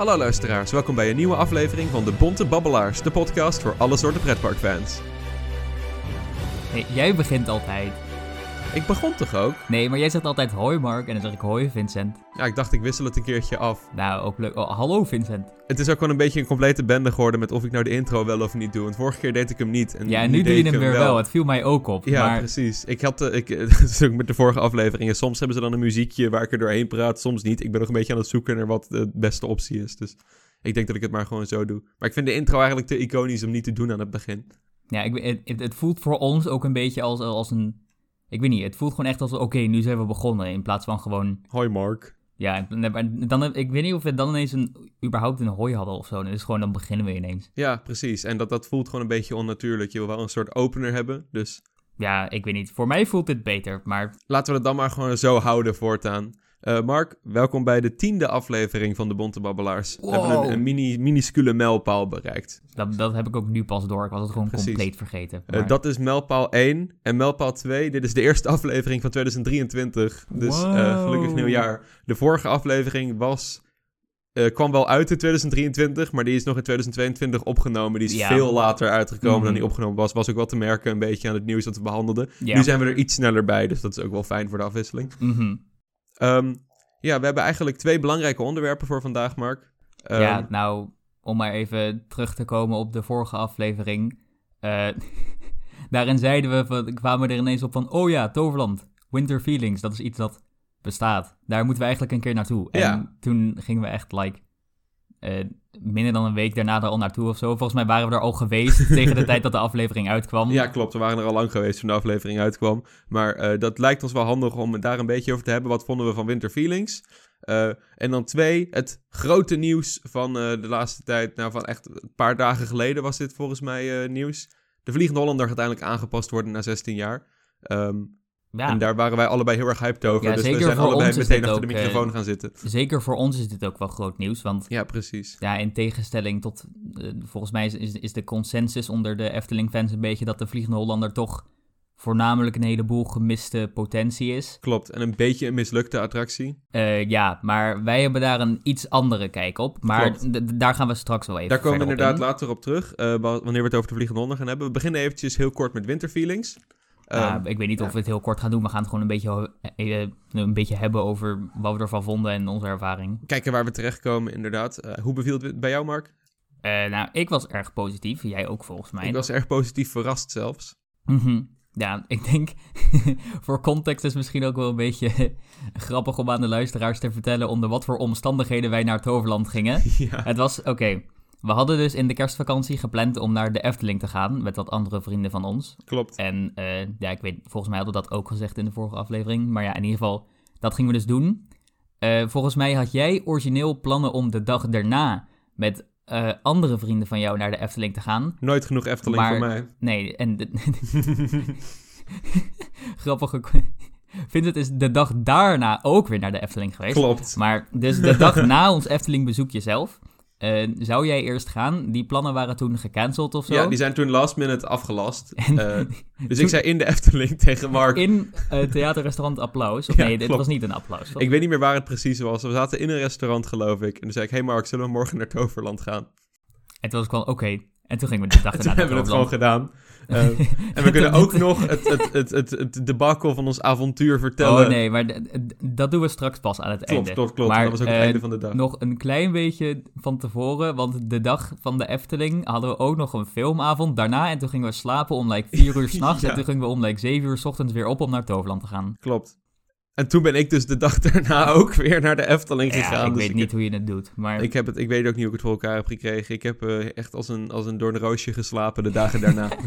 Hallo luisteraars, welkom bij een nieuwe aflevering van de Bonte Babbelaars, de podcast voor alle soorten pretparkfans. Hey, jij begint altijd. Ik begon toch ook? Nee, maar jij zegt altijd hoi Mark en dan zeg ik hoi Vincent. Ja, ik dacht ik wissel het een keertje af. Nou, ook leuk. Oh, hallo Vincent. Het is ook wel een beetje een complete bende geworden met of ik nou de intro wel of niet doe. Want vorige keer deed ik hem niet. En Ja, en nu doe je hem weer wel. Het viel mij ook op. Ja, maar precies. Ik had, eh, ik, dat is ook met de vorige afleveringen. Soms hebben ze dan een muziekje waar ik er doorheen praat, soms niet. Ik ben nog een beetje aan het zoeken naar wat de beste optie is. Dus ik denk dat ik het maar gewoon zo doe. Maar ik vind de intro eigenlijk te iconisch om niet te doen aan het begin. ja, ik, het, het, het voelt voor ons ook een beetje als, als een... Ik weet niet, het voelt gewoon echt als oké, nu zijn we begonnen. In plaats van gewoon... Hoi Mark. Ja, dan, heb- ik weet niet of we dan ineens een, überhaupt een hoi hadden of zo. Dus gewoon dan beginnen we ineens. Ja, precies. En dat, dat voelt gewoon een beetje onnatuurlijk. Je wil wel een soort opener hebben. Dus Ja, ik weet niet. Voor mij voelt dit beter, maar laten we het dan maar gewoon zo houden voortaan. Eh, Mark, welkom bij de tiende aflevering van de Bonte Babbelaars. We hebben een, een mini, minuscule mijlpaal bereikt. dat, dat heb ik ook nu pas door. Ik was het gewoon Precies. compleet vergeten. Eh, dat is mijlpaal 1 en mijlpaal 2. Dit is de eerste aflevering van 2023. Dus eh, Wow. gelukkig nieuwjaar. De vorige aflevering was, eh, kwam wel uit in 2023, maar die is nog in 2022 opgenomen. Die is Ja. veel later uitgekomen Mhm. dan die opgenomen was. Was ook wel te merken een beetje aan het nieuws dat we behandelden. ja. Nu zijn we er iets sneller bij, dus dat is ook wel fijn voor de afwisseling. Mhm. Ehm, ja, we hebben eigenlijk twee belangrijke onderwerpen voor vandaag, Mark. Ehm, Ja, nou, om maar even terug te komen op de vorige aflevering. eh, daarin zeiden we, van, kwamen we er ineens op van, oh ja, Toverland, Winter Feelings, dat is iets dat bestaat. Daar moeten we eigenlijk een keer naartoe. En Ja. toen gingen we echt, like, eh, minder dan een week daarna er al naartoe of zo. Volgens mij waren we er al geweest tegen de tijd dat de aflevering uitkwam. Ja, klopt. We waren er al lang geweest toen de aflevering uitkwam. Maar eh, dat lijkt ons wel handig om daar een beetje over te hebben. Wat vonden we van Winter Feelings? Eh, en dan twee, het grote nieuws van de laatste tijd. Nou, van echt een paar dagen geleden was dit volgens mij nieuws. De Vliegende Hollander gaat uiteindelijk aangepast worden na 16 jaar. Ehm, Ja, En daar waren wij allebei heel erg hyped over. Ja, dus we zijn voor allebei meteen achter de ook, microfoon eh, gaan zitten. zeker voor ons is dit ook wel groot nieuws, want Ja, precies. Ja, in tegenstelling tot, eh, volgens mij is, is, de consensus onder de Efteling-fans een beetje dat de Vliegende Hollander toch voornamelijk een heleboel gemiste potentie is. Klopt. En een beetje een mislukte attractie. Eh, ja, maar wij hebben daar een iets andere kijk op. Maar daar gaan we straks wel even Daar komen we inderdaad in. later op terug. wa- wanneer we het over de Vliegende Hollander gaan hebben. We beginnen eventjes heel kort met Winter Feelings. Ja, Ehm, ik weet niet of we het heel kort gaan doen. We gaan het gewoon een beetje, eh, een beetje hebben over wat we ervan vonden en onze ervaring. kijken waar we terechtkomen, inderdaad. Eh, hoe beviel het bij jou, Mark? Eh, nou, ik was erg positief. Jij ook volgens mij. Ik was erg positief verrast zelfs. Mhm. Ja, ik denk voor context is misschien ook wel een beetje grappig om aan de luisteraars te vertellen onder wat voor omstandigheden wij naar Toverland gingen. ja. Het was, oké, we hadden dus in de kerstvakantie gepland om naar de Efteling te gaan met wat andere vrienden van ons. Klopt. En eh, ja, ik weet, volgens mij hadden we dat ook gezegd in de vorige aflevering. Maar ja, in ieder geval, dat gingen we dus doen. Eh, volgens mij had jij origineel plannen om de dag daarna met eh, andere vrienden van jou naar de Efteling te gaan. Nooit genoeg Efteling Maar- voor mij. Nee, en... De, grappige... Vincent is de dag daarna ook weer naar de Efteling geweest. Klopt. Maar dus de dag na ons Efteling bezoekje zelf... eh, zou jij eerst gaan? Die plannen waren toen gecanceld of zo. Ja, die zijn toen last minute afgelast. En- Eh, dus ik zei in de Efteling tegen Mark... In uh, theaterrestaurant Applaus. Of Ja, nee, dit was niet een applaus. toch? Ik weet niet meer waar het precies was. We zaten in een restaurant, geloof ik. En toen zei ik, hey Mark, zullen we morgen naar Toverland gaan? En toen was ik gewoon, oké. En toen gingen we de dag toen hebben we het gewoon gedaan. Eh, en we kunnen ook nog het, het, het, het, het debacle van ons avontuur vertellen. Oh nee, maar dat doen we straks pas aan het Klopt, einde. klopt, klopt. Maar, dat was ook het eh, einde van de dag. Nog een klein beetje van tevoren, want de dag van de Efteling hadden we ook nog een filmavond daarna. En toen gingen we slapen om like 4 uur s'nachts. Ja. En toen gingen we om like 7 uur s ochtends weer op om naar Toverland te gaan. Klopt. En toen ben ik dus de dag daarna ook weer naar de Efteling Ja, gegaan. ik Dus weet niet hoe je het doet. Maar Ik, heb het, ik weet ook niet hoe ik het voor elkaar heb gekregen. Ik heb eh, echt als een, als een doornroosje geslapen de dagen daarna.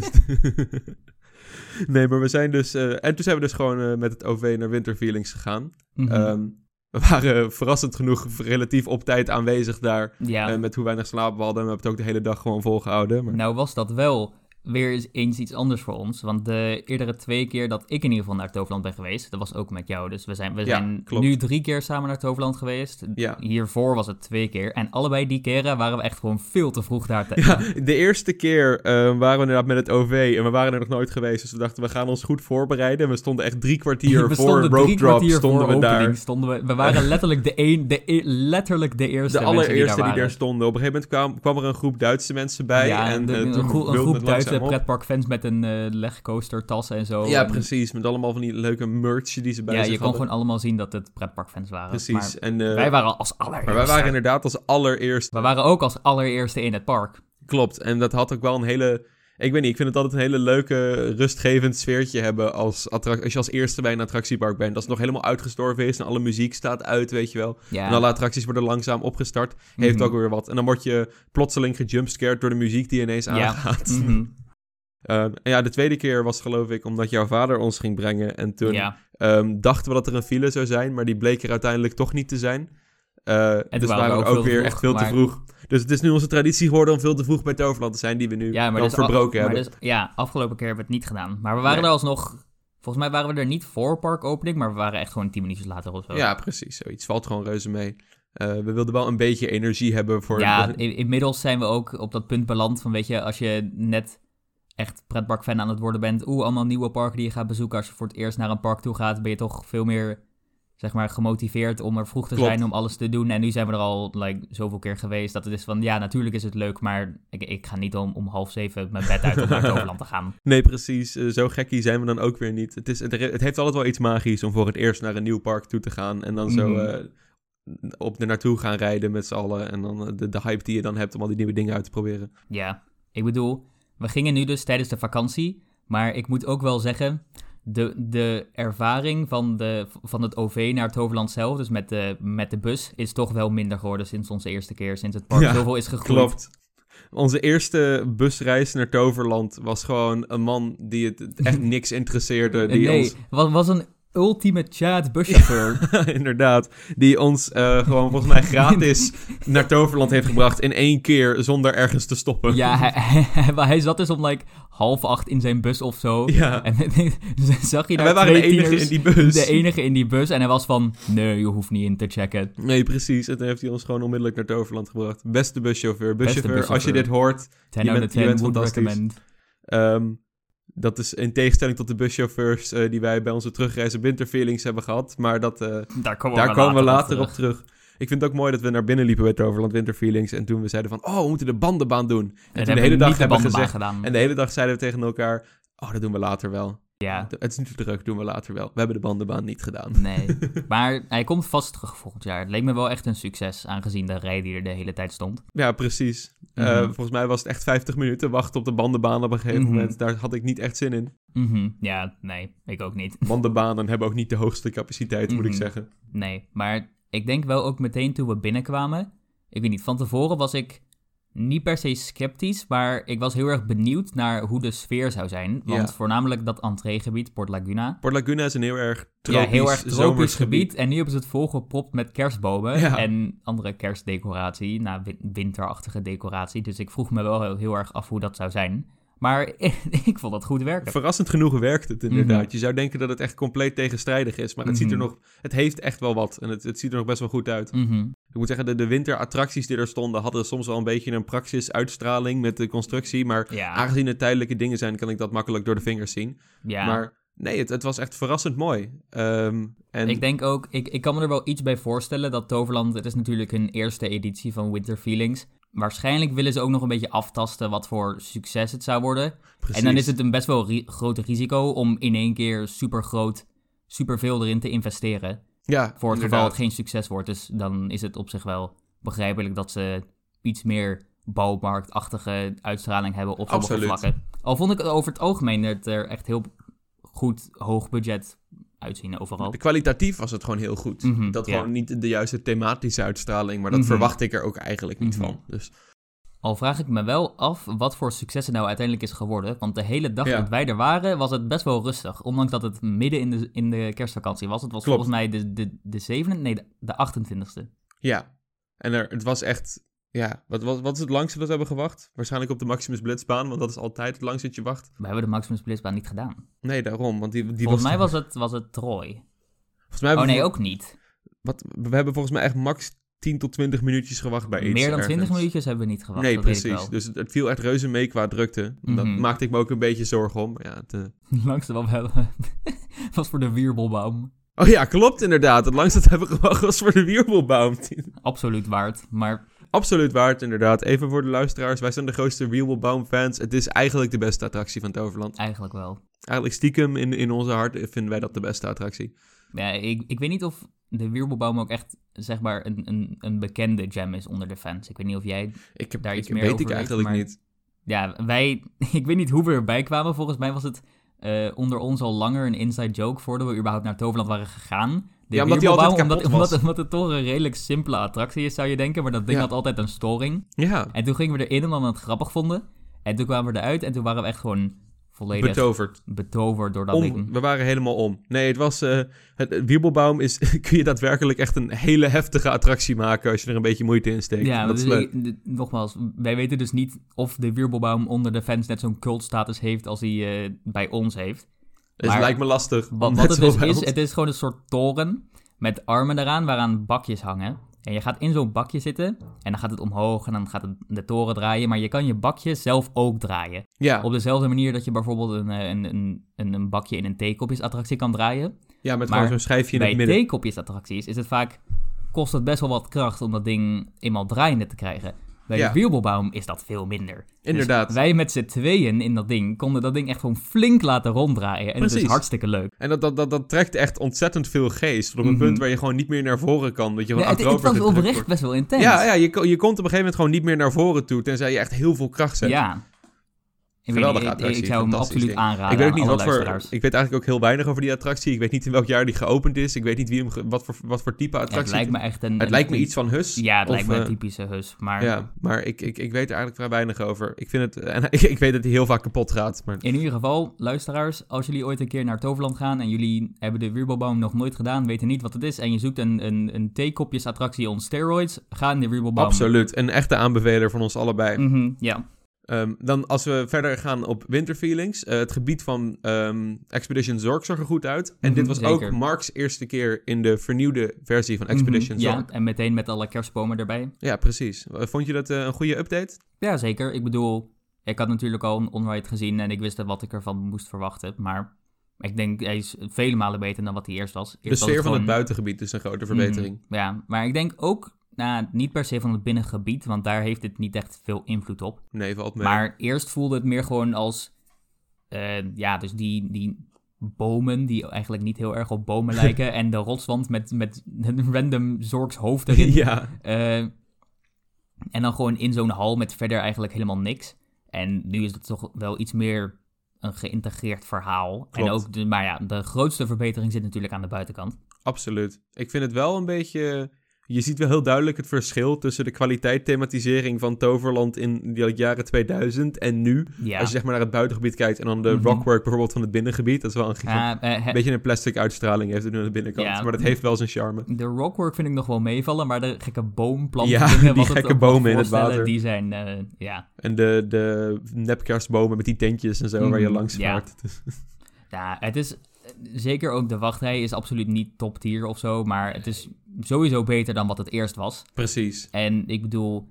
nee, maar we zijn dus... eh, en toen zijn we dus gewoon eh, met het OV naar Winterfeelings gegaan. Mhm. Ehm, we waren verrassend genoeg relatief op tijd aanwezig daar. ja, met hoe weinig slaap we hadden. En we hebben het ook de hele dag gewoon volgehouden. Maar... nou was dat wel weer eens iets anders voor ons. Want de eerdere twee keer dat ik in ieder geval naar Toverland ben geweest, dat was ook met jou. Dus we zijn, we Ja, zijn klopt. nu drie keer samen naar Toverland geweest. Ja. Hiervoor was het twee keer. En allebei die keren waren we echt gewoon veel te vroeg daar. Te... Ja, de eerste keer eh, waren we inderdaad met het OV en we waren er nog nooit geweest. Dus we dachten, we gaan ons goed voorbereiden. En we stonden echt drie kwartier we voor stonden rope drie drop kwartier stonden voor we opening. daar. Stonden we, we waren letterlijk de, een, de e- letterlijk de eerste De allereerste die die, daar daar waren. stonden. Op een gegeven moment kwam, kwam er een groep Duitse mensen bij. ja, en de- eh, een, groep- een Duitse op. pretparkfans met een eh legcoaster tassen en zo. Ja, En- precies. Met allemaal van die leuke merch die ze bij Ja, zich je kon gewoon allemaal zien dat het pretparkfans waren. Precies. Maar en, eh, wij waren als allereerste. maar wij waren inderdaad als allereerste. We waren ook als allereerste in het park. Klopt. En dat had ook wel een hele... Ik weet niet, ik vind het altijd een hele leuke, rustgevend sfeertje hebben als, als je als eerste bij een attractiepark bent. Als het nog helemaal uitgestorven is en alle muziek staat uit, weet je wel. Ja. En alle attracties worden langzaam opgestart. Heeft Mhm. ook weer wat. En dan word je plotseling gejumpscared door de muziek die ineens Ja. aangaat. Mhm. Ehm, en ja, de tweede keer was geloof ik omdat jouw vader ons ging brengen. En toen Ja, ehm, dachten we dat er een file zou zijn, maar die bleek er uiteindelijk toch niet te zijn. Eh, dus waren we ook ook weer vroeg, echt veel te vroeg. Dus het is nu onze traditie geworden om veel te vroeg bij Toverland te zijn, die we nu ja maar, wel af- verbroken maar hebben. dus- ja, afgelopen keer hebben we het niet gedaan. Maar we waren Nee. er alsnog... Volgens mij waren we er niet voor parkopening, maar we waren echt gewoon tien minuutjes later of zo. Ja, precies. Zoiets valt gewoon reuze mee. Eh, we wilden wel een beetje energie hebben voor... Ja, in- inmiddels zijn we ook op dat punt beland van, weet je, als je net echt pretparkfan aan het worden bent, oeh, allemaal nieuwe parken die je gaat bezoeken. Als je voor het eerst naar een park toe gaat, ben je toch veel meer, zeg maar, gemotiveerd om er vroeg te Klopt. zijn, om alles te doen. En nu zijn we er al like, zoveel keer geweest dat het is van, ja, natuurlijk is het leuk, maar ik, ik ga niet om, om half zeven mijn bed uit om naar Toverland te gaan. Nee, precies. Eh, zo gekkie zijn we dan ook weer niet. Het, is, het, het heeft altijd wel iets magisch om voor het eerst naar een nieuw park toe te gaan. En dan zo eh, op er naartoe gaan rijden met z'n allen. En dan eh, de, de hype die je dan hebt om al die nieuwe dingen uit te proberen. Ja, ik bedoel, we gingen nu dus tijdens de vakantie, maar ik moet ook wel zeggen, de, de ervaring van, de, van het OV naar Toverland zelf, dus met de, met de bus, is toch wel minder geworden sinds onze eerste keer, sinds het park Ja, zoveel is gegroeid. Klopt. Onze eerste busreis naar Toverland was gewoon een man die het echt niks interesseerde. Die nee, ons, was, was een ultieme chat buschauffeur. inderdaad, die ons eh, gewoon volgens mij gratis naar Toverland heeft gebracht in één keer zonder ergens te stoppen. ja, hij, hij, hij zat dus om like half acht in zijn bus of zo. Ja. En zag je daar wij waren de enige tieners, in die bus. De enige in die bus en hij was van, nee, je hoeft niet in te checken. Nee, precies. En toen heeft hij ons gewoon onmiddellijk naar Toverland gebracht. Beste buschauffeur. Buschauffeur, als je dit hoort. 10 Je bent- je 10 bent fantastisch. Dat is in tegenstelling tot de buschauffeurs eh, die wij bij onze terugreis op Winterfeelings hebben gehad. Maar dat, eh, Daar komen daar we komen we later, op terug. Ik vind het ook mooi dat we naar binnen liepen bij Toverland Winterfeelings. En toen we zeiden van, oh, we moeten de bandenbaan doen. En, En, toen de hele dag hebben we bandenbaan gezegd... gedaan. En de hele dag zeiden we tegen elkaar, oh, dat doen we later wel. Ja, Het is niet te druk, doen we later wel. We hebben de bandenbaan niet gedaan. nee. maar hij komt vast terug volgend jaar. Het leek me wel echt een succes, aangezien de rij die er de hele tijd stond. Ja, precies. Eh, Mhm. volgens mij was het echt 50 minuten wachten op de bandenbaan op een gegeven Mhm. moment. Daar had ik niet echt zin in. Mhm. Ja, nee, ik ook niet. Bandenbanen hebben ook niet de hoogste capaciteit, moet ik zeggen. Nee, maar ik denk wel ook meteen toen we binnenkwamen. Ik weet niet, van tevoren was ik niet per se sceptisch, maar ik was heel erg benieuwd naar hoe de sfeer zou zijn. Want Ja. voornamelijk dat entreegebied, Port Laguna. Port Laguna is een heel erg tropisch, ja, heel erg tropisch gebied. En nu hebben ze het volgepropt met kerstbomen Ja. en andere kerstdecoratie, nou, win- winterachtige decoratie. Dus ik vroeg me wel heel, heel erg af hoe dat zou zijn. Maar ik vond dat goed werken. Verrassend genoeg werkt het inderdaad. Mhm. Je zou denken dat het echt compleet tegenstrijdig is, maar het ziet er Mhm. nog... Het heeft echt wel wat en het, het ziet er nog best wel goed uit. Mhm. Ik moet zeggen, de, de winterattracties die er stonden hadden soms wel een beetje een praxisuitstraling met de constructie, maar Ja, aangezien het tijdelijke dingen zijn, kan ik dat makkelijk door de vingers zien. ja. Maar nee, het, het was echt verrassend mooi. Ehm, en Ik denk ook, ik, ik kan me er wel iets bij voorstellen dat Toverland, het is natuurlijk hun eerste editie van Winter Feelings. Waarschijnlijk willen ze ook nog een beetje aftasten wat voor succes het zou worden. precies. En dan is het een best wel ri- groot risico om in één keer super groot, super veel erin te investeren. ja, Voor het geval het geen succes wordt. Dus dan is het op zich wel begrijpelijk dat ze iets meer bouwmarktachtige uitstraling hebben op sommige vlakken. Al vond ik het over het algemeen het er echt heel goed hoog budget uitzien overal. Kwalitatief was het gewoon heel goed. Mhm, dat ja. gewoon niet de juiste thematische uitstraling, maar dat Mhm. verwacht ik er ook eigenlijk niet Mhm. van. Dus Al vraag ik me wel af wat voor succes het nou uiteindelijk is geworden. Want de hele dag Ja. dat wij er waren, was het best wel rustig. Ondanks dat het midden in de, in de kerstvakantie was. Het was Klopt. volgens mij de, de, de 7e, nee, de, de 28e. ja, en er, het was echt Ja, wat, wat, wat is het langste dat we hebben gewacht? Waarschijnlijk op de Maximus Blitzbaan, want dat is altijd het langste dat je wacht. We hebben de Maximus Blitzbaan niet gedaan. Nee, daarom, want die, die Volgens was... mij was het, was het Troy. Volgens mij Oh nee, we, ook niet. wat, we hebben volgens mij echt max 10 tot 20 minuutjes gewacht bij iets Meer dan 20 ergens. minuutjes hebben we niet gewacht. Nee, dat weet ik precies. Dus het, het viel echt reuze mee qua drukte. Dat Mhm. maakte ik me ook een beetje zorgen om. Ja, het, eh, Het langste wat we hebben was voor de Wirbelbaum. Oh ja, klopt inderdaad. Het langste dat we hebben gewacht was voor de Wirbelbaum. Absoluut waard. Maar Absoluut waard, inderdaad. Even voor de luisteraars. Wij zijn de grootste Wirbelbaum fans. Het is eigenlijk de beste attractie van Toverland. eigenlijk wel. Eigenlijk stiekem in, in onze hart vinden wij dat de beste attractie. Ja, ik, ik weet niet of de Wirbelbaum ook echt, zeg maar, een, een, een bekende gem is onder de fans. Ik weet niet of jij... Ik heb, Daar ik, iets meer weet over ik weet, eigenlijk maar- niet. Ja, wij... Ik weet niet hoe we erbij kwamen. Volgens mij was het eh, onder ons al langer een inside joke voordat we überhaupt naar Toverland waren gegaan. Ja, omdat die altijd omdat, omdat, omdat het toch een redelijk simpele attractie is, zou je denken. Maar dat ding Ja. had altijd een storing. Ja, En toen gingen we erin omdat we het grappig vonden. En toen kwamen we eruit en toen waren we echt gewoon volledig betoverd. betoverd door dat Om, ding. we waren helemaal om. Nee, het was... eh, het, Wirbelbaum is... kun je daadwerkelijk echt een hele heftige attractie maken... als je er een beetje moeite in steekt. Ja, dat is leuk. ik- nogmaals, wij weten dus niet of de Wirbelbaum onder de fans net zo'n cultstatus heeft als hij eh, bij ons heeft. Het maar- lijkt me lastig. Wat, het dus is, het is gewoon een soort toren met armen eraan waaraan bakjes hangen. En je gaat in zo'n bakje zitten en dan gaat het omhoog en dan gaat het de toren draaien. Maar je kan je bakje zelf ook draaien. Ja, Op dezelfde manier dat je bijvoorbeeld een, eh, een, een, een, bakje in een theekopjesattractie kan draaien. ja, met maar gewoon zo'n schijfje in Bij het midden. theekopjesattracties is het vaak, kost het best wel wat kracht om dat ding eenmaal draaiende te krijgen. Bij Ja. de wirbelbaum is dat veel minder. Inderdaad. Dus wij met z'n tweeën in dat ding konden dat ding echt gewoon flink laten ronddraaien. En het is Precies. hartstikke leuk. En dat, dat, dat, dat trekt echt ontzettend veel geest. Tot op een Mhm. punt waar je gewoon niet meer naar voren kan. Dat je Ja, het, het was oprecht wordt. best wel intens. Ja, ja je, je komt op een gegeven moment gewoon niet meer naar voren toe. Tenzij je echt heel veel kracht zet. Ja. Ik, weet ik, attractie, ik zou hem absoluut ding. aanraden ik weet ook niet wat voor. Ik weet eigenlijk ook heel weinig over die attractie. Ik weet niet in welk jaar die geopend is. Ik weet niet wie hem, ge- wat, voor, wat voor type Ja, het attractie. lijkt me echt een... het een- lijkt me iets van Hus. Ja, het of, lijkt me een eh, typische hus. Maar Ja, maar ik, ik, ik weet er eigenlijk vrij weinig over. Ik vind het. En ik, ik weet dat hij heel vaak kapot gaat. Maar in ieder geval, luisteraars, als jullie ooit een keer naar Toverland gaan en jullie hebben de Wirbelbaum nog nooit gedaan, weten niet wat het is en je zoekt een, een, een theekopjesattractie on steroids, ga in de Wirbelbaum. absoluut. Een echte aanbeveler van ons allebei. Mhm, ja. Ehm, dan als we verder gaan op winterfeelings. eh, het gebied van ehm, Expedition Zork zag er goed uit. En Mhm, dit was ook. Mark's eerste keer in de vernieuwde versie van Expedition Mhm, Zork. Ja, en meteen met alle kerstbomen erbij. Ja, precies. Vond je dat eh, een goede update? Ja, zeker. Ik bedoel, ik had natuurlijk al een onride gezien en ik wist wat ik ervan moest verwachten. Maar ik denk, hij is vele malen beter dan wat hij eerst was. Eerst De sfeer van het buitengebied is een grote verbetering. Mhm, ja, maar ik denk ook, nou, niet per se van het binnengebied, want daar heeft het niet echt veel invloed op. Nee, valt mee. Maar eerst voelde het meer gewoon als, eh, ja, dus die, die bomen die eigenlijk niet heel erg op bomen lijken en de rotswand met, met een random Zorks hoofd erin. ja, Eh, en dan gewoon in zo'n hal met verder eigenlijk helemaal niks. En nu is het toch wel iets meer een geïntegreerd verhaal. En ook, de, maar ja, de grootste verbetering zit natuurlijk aan de buitenkant. absoluut. Ik vind het wel een beetje... Je ziet wel heel duidelijk het verschil tussen de kwaliteit thematisering van Toverland in de jaren 2000 en nu. Ja, Als je zeg maar naar het buitengebied kijkt en dan de Mhm. rockwork bijvoorbeeld van het binnengebied. Dat is wel een gigantisch... Ja, eh, he- beetje een plastic uitstraling heeft het nu aan de binnenkant. Ja. Maar dat heeft wel zijn charme. de rockwork vind ik nog wel meevallen, maar de gekke boomplanten Ja, dingen, die gekke bomen in het water. Die zijn, eh, ja. En de, de nepkerstbomen met die tentjes en zo waar je Mhm, langs ja. vaart. Ja, het is... Zeker ook de wachtrij is absoluut niet top tier of zo, maar het is sowieso beter dan wat het eerst was. Precies. En ik bedoel,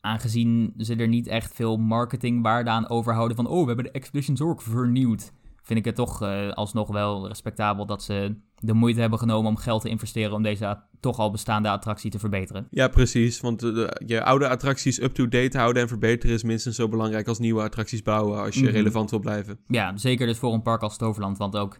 aangezien ze er niet echt veel marketingwaarde aan overhouden van, oh, we hebben de Expedition Zork vernieuwd, vind ik het toch eh, alsnog wel respectabel dat ze de moeite hebben genomen om geld te investeren om deze toch al bestaande attractie te verbeteren. Ja, precies. Want eh, de- je oude attracties up-to-date houden en verbeteren is minstens zo belangrijk als nieuwe attracties bouwen als je Mhm. relevant wil blijven. Ja, zeker dus voor een park als Toverland, want ook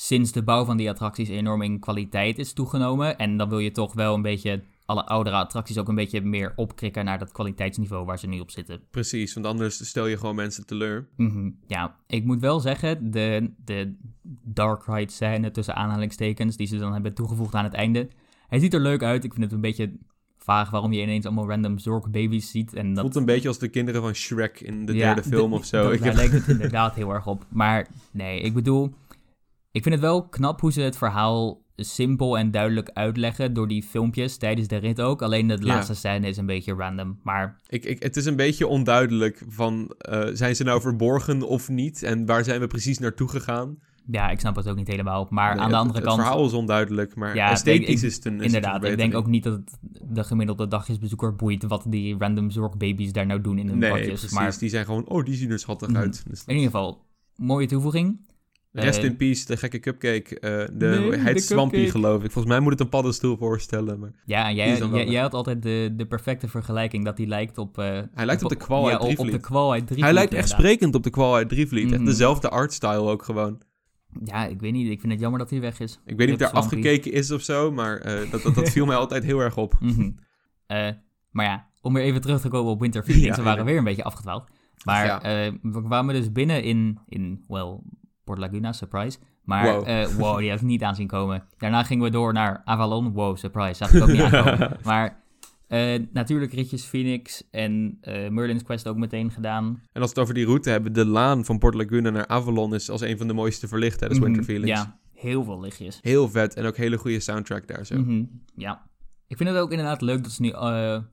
sinds de bouw van die attracties enorm in kwaliteit is toegenomen. En dan wil je toch wel een beetje alle oudere attracties ook een beetje meer opkrikken naar dat kwaliteitsniveau waar ze nu op zitten. Precies, want anders stel je gewoon mensen teleur. Mhm, Ja, ik moet wel zeggen, de, de Dark Ride scène tussen aanhalingstekens, die ze dan hebben toegevoegd aan het einde. Hij ziet er leuk uit. Ik vind het een beetje vaag waarom je ineens allemaal random Zork baby's ziet. En dat, Voelt een beetje als de kinderen van Shrek in de Ja, derde film de- of zo. dat- Ik Daar heb- lijkt het inderdaad heel erg op. Maar nee, ik bedoel, ik vind het wel knap hoe ze het verhaal simpel en duidelijk uitleggen door die filmpjes tijdens de rit ook. Alleen de Ja. laatste scène is een beetje random. Maar Ik, ik, het is een beetje onduidelijk van, eh, zijn ze nou verborgen of niet? En waar zijn we precies naartoe gegaan? ja, ik snap het ook niet helemaal. Maar Nee, aan de het- andere het, kant, verhaal is onduidelijk, maar Ja, esthetisch ik- is het een is het een inderdaad, ik denk ook niet dat het de gemiddelde dagjesbezoeker boeit wat die random zorgbaby's daar nou doen in hun Nee, bakjes. precies. Maar Die zijn gewoon, oh, die zien er schattig Mhm. uit. Dus in ieder geval, mooie toevoeging. Rest Eh, in peace, de gekke cupcake. eh, de, Nee, de heet Swampy, geloof ik. Volgens mij moet het een paddenstoel voorstellen. Maar Ja, jij, wel jij, had altijd de, de perfecte vergelijking dat hij lijkt op... eh, Hij lijkt op de kwal ja, uit op- de kwal uit Drievliet. hij lijkt echt inderdaad. sprekend op de kwal uit Drievliet. Echt Mhm. dezelfde artstyle ook gewoon. Ja, ik weet niet. Ik vind het jammer dat hij weg is. Ik weet niet of daar Swampy. afgekeken is of zo, maar eh, dat, dat, dat viel mij altijd heel erg op. Mhm. Eh, maar ja, om weer even terug te komen op Winter. Ja, we waren ja. weer een beetje afgedwaald. Maar eh, we kwamen dus binnen in, in well, Port Laguna, surprise. Maar Wow. wow, wow die had ik niet aanzien komen. Daarna gingen we door naar Avalon. Wow, surprise. Zag ik ook niet aankomen. Maar eh, natuurlijk ritjes Phoenix en eh, Merlin's Quest ook meteen gedaan. En als we het over die route hebben, de laan van Port Laguna naar Avalon is als een van de mooiste verlicht tijdens Winter Mhm, Feelings. Ja, heel veel lichtjes. Heel vet en ook hele goede soundtrack daar zo. Mhm, Ja. Ik vind het ook inderdaad leuk dat ze nu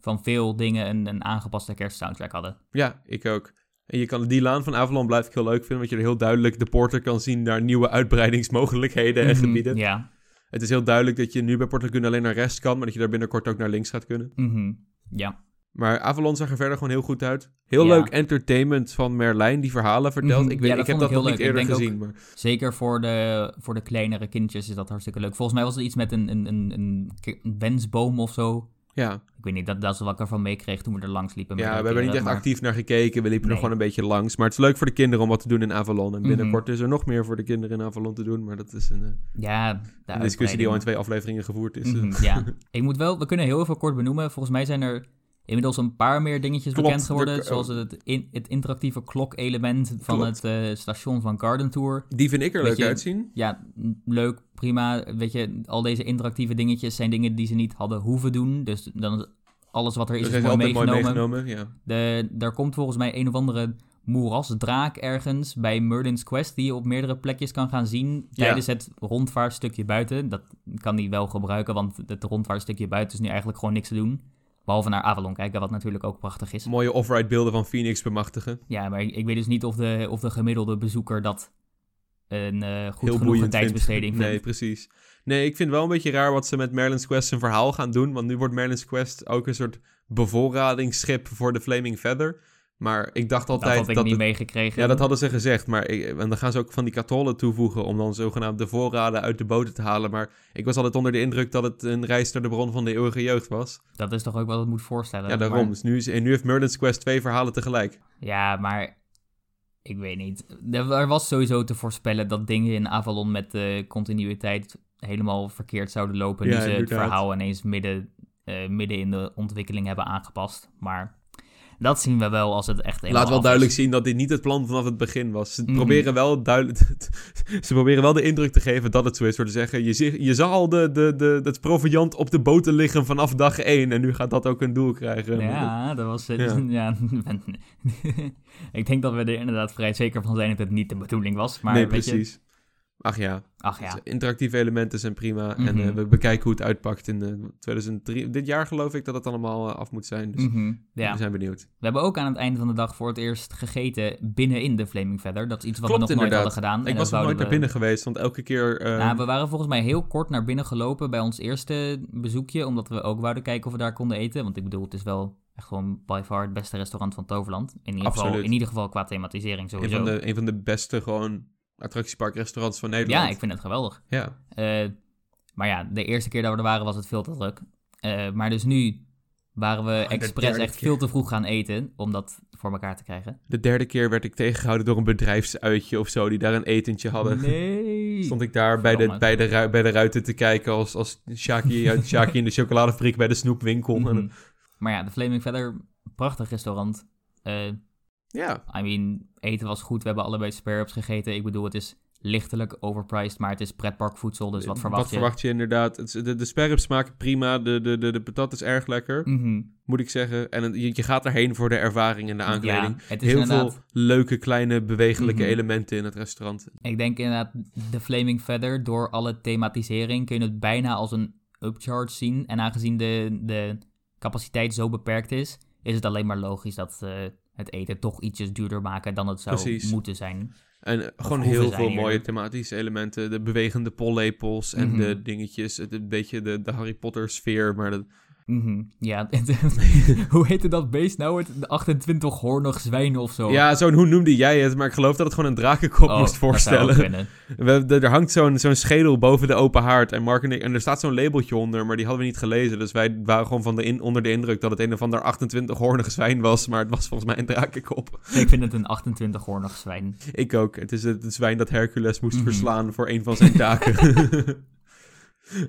van veel dingen een, een aangepaste kerstsoundtrack hadden. Ja, ik ook. En je kan die laan van Avalon blijf ik heel leuk vinden, want je er heel duidelijk de porter kan zien naar nieuwe uitbreidingsmogelijkheden en Mhm, gebieden. Ja. Het is heel duidelijk dat je nu bij Port Laguna alleen naar rechts kan, maar dat je daar binnenkort ook naar links gaat kunnen. Mhm, Ja. Maar Avalon zag er verder gewoon heel goed uit. Heel Ja. leuk entertainment van Merlijn die verhalen vertelt. Mhm, Ik, weet, ja, ik heb dat nog heel niet leuk. eerder Ik denk gezien. Maar Zeker voor de, voor de kleinere kindjes is dat hartstikke leuk. Volgens mij was het iets met een, een, een, een wensboom of zo. Ja, Ik weet niet, dat, dat is wat ik ervan meekreeg toen we er langs liepen. ja we hebben er niet echt maar- actief naar gekeken. We liepen er gewoon een beetje langs. Maar het is leuk voor de kinderen om wat te doen in Avalon. En Mhm. binnenkort is er nog meer voor de kinderen in Avalon te doen. Maar dat is een, eh, Ja, een discussie die al in twee afleveringen gevoerd is. Mhm, ja, ik moet wel, we kunnen heel even kort benoemen. Volgens mij zijn er inmiddels een paar meer dingetjes Klopt, bekend geworden. de- zoals het, in, het interactieve klokelement van Klopt. het eh, station van Garden Tour. Die vind ik er Weet leuk je, uitzien. Ja, leuk, prima. Weet je, al deze interactieve dingetjes zijn dingen die ze niet hadden hoeven doen. Dus dan is alles wat er is, Dat is mooi mooi meegenomen. meegenomen. Ja. De, daar komt volgens mij een of andere moerasdraak ergens bij Merlin's Quest... die je op meerdere plekjes kan gaan zien Ja. tijdens het rondvaartstukje buiten. Dat kan hij wel gebruiken, want het rondvaartstukje buiten is nu eigenlijk gewoon niks te doen. Behalve naar Avalon kijken, wat natuurlijk ook prachtig is. Mooie off-ride beelden van Phoenix bemachtigen. Ja, maar ik, ik weet dus niet of de, of de gemiddelde bezoeker dat een eh, goed heel genoeg tijdsbesteding vindt. Nee, precies. Nee, ik vind wel een beetje raar wat ze met Merlin's Quest zijn verhaal gaan doen. Want nu wordt Merlin's Quest ook een soort bevoorradingsschip voor de Flaming Feather. Maar ik dacht dat altijd had ik dat niet het- meegekregen. Ja, dat hadden ze gezegd. Maar ik, en dan gaan ze ook van die katollen toevoegen om dan zogenaamd de voorraden uit de boten te halen. Maar ik was altijd onder de indruk dat het een reis naar de bron van de eeuwige jeugd was. Dat is toch ook wat het moet voorstellen. Ja, daarom. Maar- Dus nu, is, en nu heeft Merlin's Quest twee verhalen tegelijk. Ja, maar ik weet niet. Er, was sowieso te voorspellen dat dingen in Avalon met de continuïteit helemaal verkeerd zouden lopen. Ja, nu ze het verhaal ineens midden, eh, midden in de ontwikkeling hebben aangepast. Maar dat zien we wel als het echt Laat wel duidelijk zien dat dit niet het plan vanaf het begin was. Ze, Mhm. proberen, wel duidelijk, ze proberen wel de indruk te geven dat het zo is. Door te zeggen, je, je zag al de, de, de, het proviant op de boten liggen vanaf dag één. En nu gaat dat ook een doel krijgen. Ja, dat was het. Ja. Ja. ik denk dat we er inderdaad vrij zeker van zijn dat het niet de bedoeling was. Maar nee, je, precies. Ach ja, ach ja. interactieve elementen zijn prima. En Mhm. eh, we bekijken hoe het uitpakt in eh, 2003. Dit jaar geloof ik dat het allemaal eh, af moet zijn. Dus Mhm, ja. we zijn benieuwd. We hebben ook aan het einde van de dag voor het eerst gegeten binnenin de Flaming Feather. Dat is iets wat Klopt we nog nooit hadden gedaan. ik En was nog nooit naar binnen geweest, want elke keer... eh, Nou, we waren volgens mij heel kort naar binnen gelopen bij ons eerste bezoekje, omdat we ook wouden kijken of we daar konden eten. Want ik bedoel, het is wel echt gewoon by far het beste restaurant van Toverland. In ieder, geval, in ieder geval qua thematisering een, sowieso. van de, een van de beste gewoon attractieparkrestaurants van Nederland. Ja, ik vind het geweldig. Ja, Eh, maar ja, de eerste keer dat we er waren was het veel te druk. Eh, maar dus nu waren we Oh, de expres echt keer. veel te vroeg gaan eten om dat voor elkaar te krijgen. de derde keer werd ik tegengehouden door een bedrijfsuitje of zo, die daar een etentje hadden. Nee. Stond ik daar bij de, bij, de, ru- bij de ruiten te kijken als, als Shaki, uit Shaki in de chocoladefabriek bij de snoepwinkel. Mhm. En- Maar ja, de Flaming Feather, prachtig restaurant. Eh, ja, I mean, eten was goed. We hebben allebei spare ribs gegeten. Ik bedoel, het is lichtelijk overpriced, maar het is pretparkvoedsel, dus wat verwacht wat je? verwacht je inderdaad? Het De, de sperrips smaken prima, de, de, de, de patat is erg lekker, Mhm. moet ik zeggen. En je, je gaat erheen voor de ervaring en de aankleding. Ja, het is Heel inderdaad... veel leuke, kleine, bewegelijke Mhm. elementen in het restaurant. Ik denk inderdaad, de Flaming Feather, door alle thematisering kun je het bijna als een upcharge zien. En aangezien de, de capaciteit zo beperkt is, is het alleen maar logisch dat eh, het eten toch ietsjes duurder maken dan het zou Precies. moeten zijn. En gewoon heel veel hier. mooie thematische elementen. De bewegende pollepels en Mhm. de dingetjes. Het, een beetje de, de Harry Potter sfeer. Maar dat, Mhm, Ja, hoe heette dat beest nou? Het de 28 hoornig zwijn of zo? Ja, zo'n hoe noemde jij het? Maar ik geloof dat het gewoon een drakenkop Oh, moest dat zou ook voorstellen. We, er hangt zo'n zo'n schedel boven de open haard. En Mark en ik, en er staat zo'n labeltje onder, maar die hadden we niet gelezen. Dus wij waren gewoon van de in, onder de indruk dat het een of ander 28 hoornig zwijn was. Maar het was volgens mij een drakenkop. Ik vind het een 28 hoornig zwijn. Ik ook. Het is het, het zwijn dat Hercules moest Mhm. verslaan voor een van zijn taken.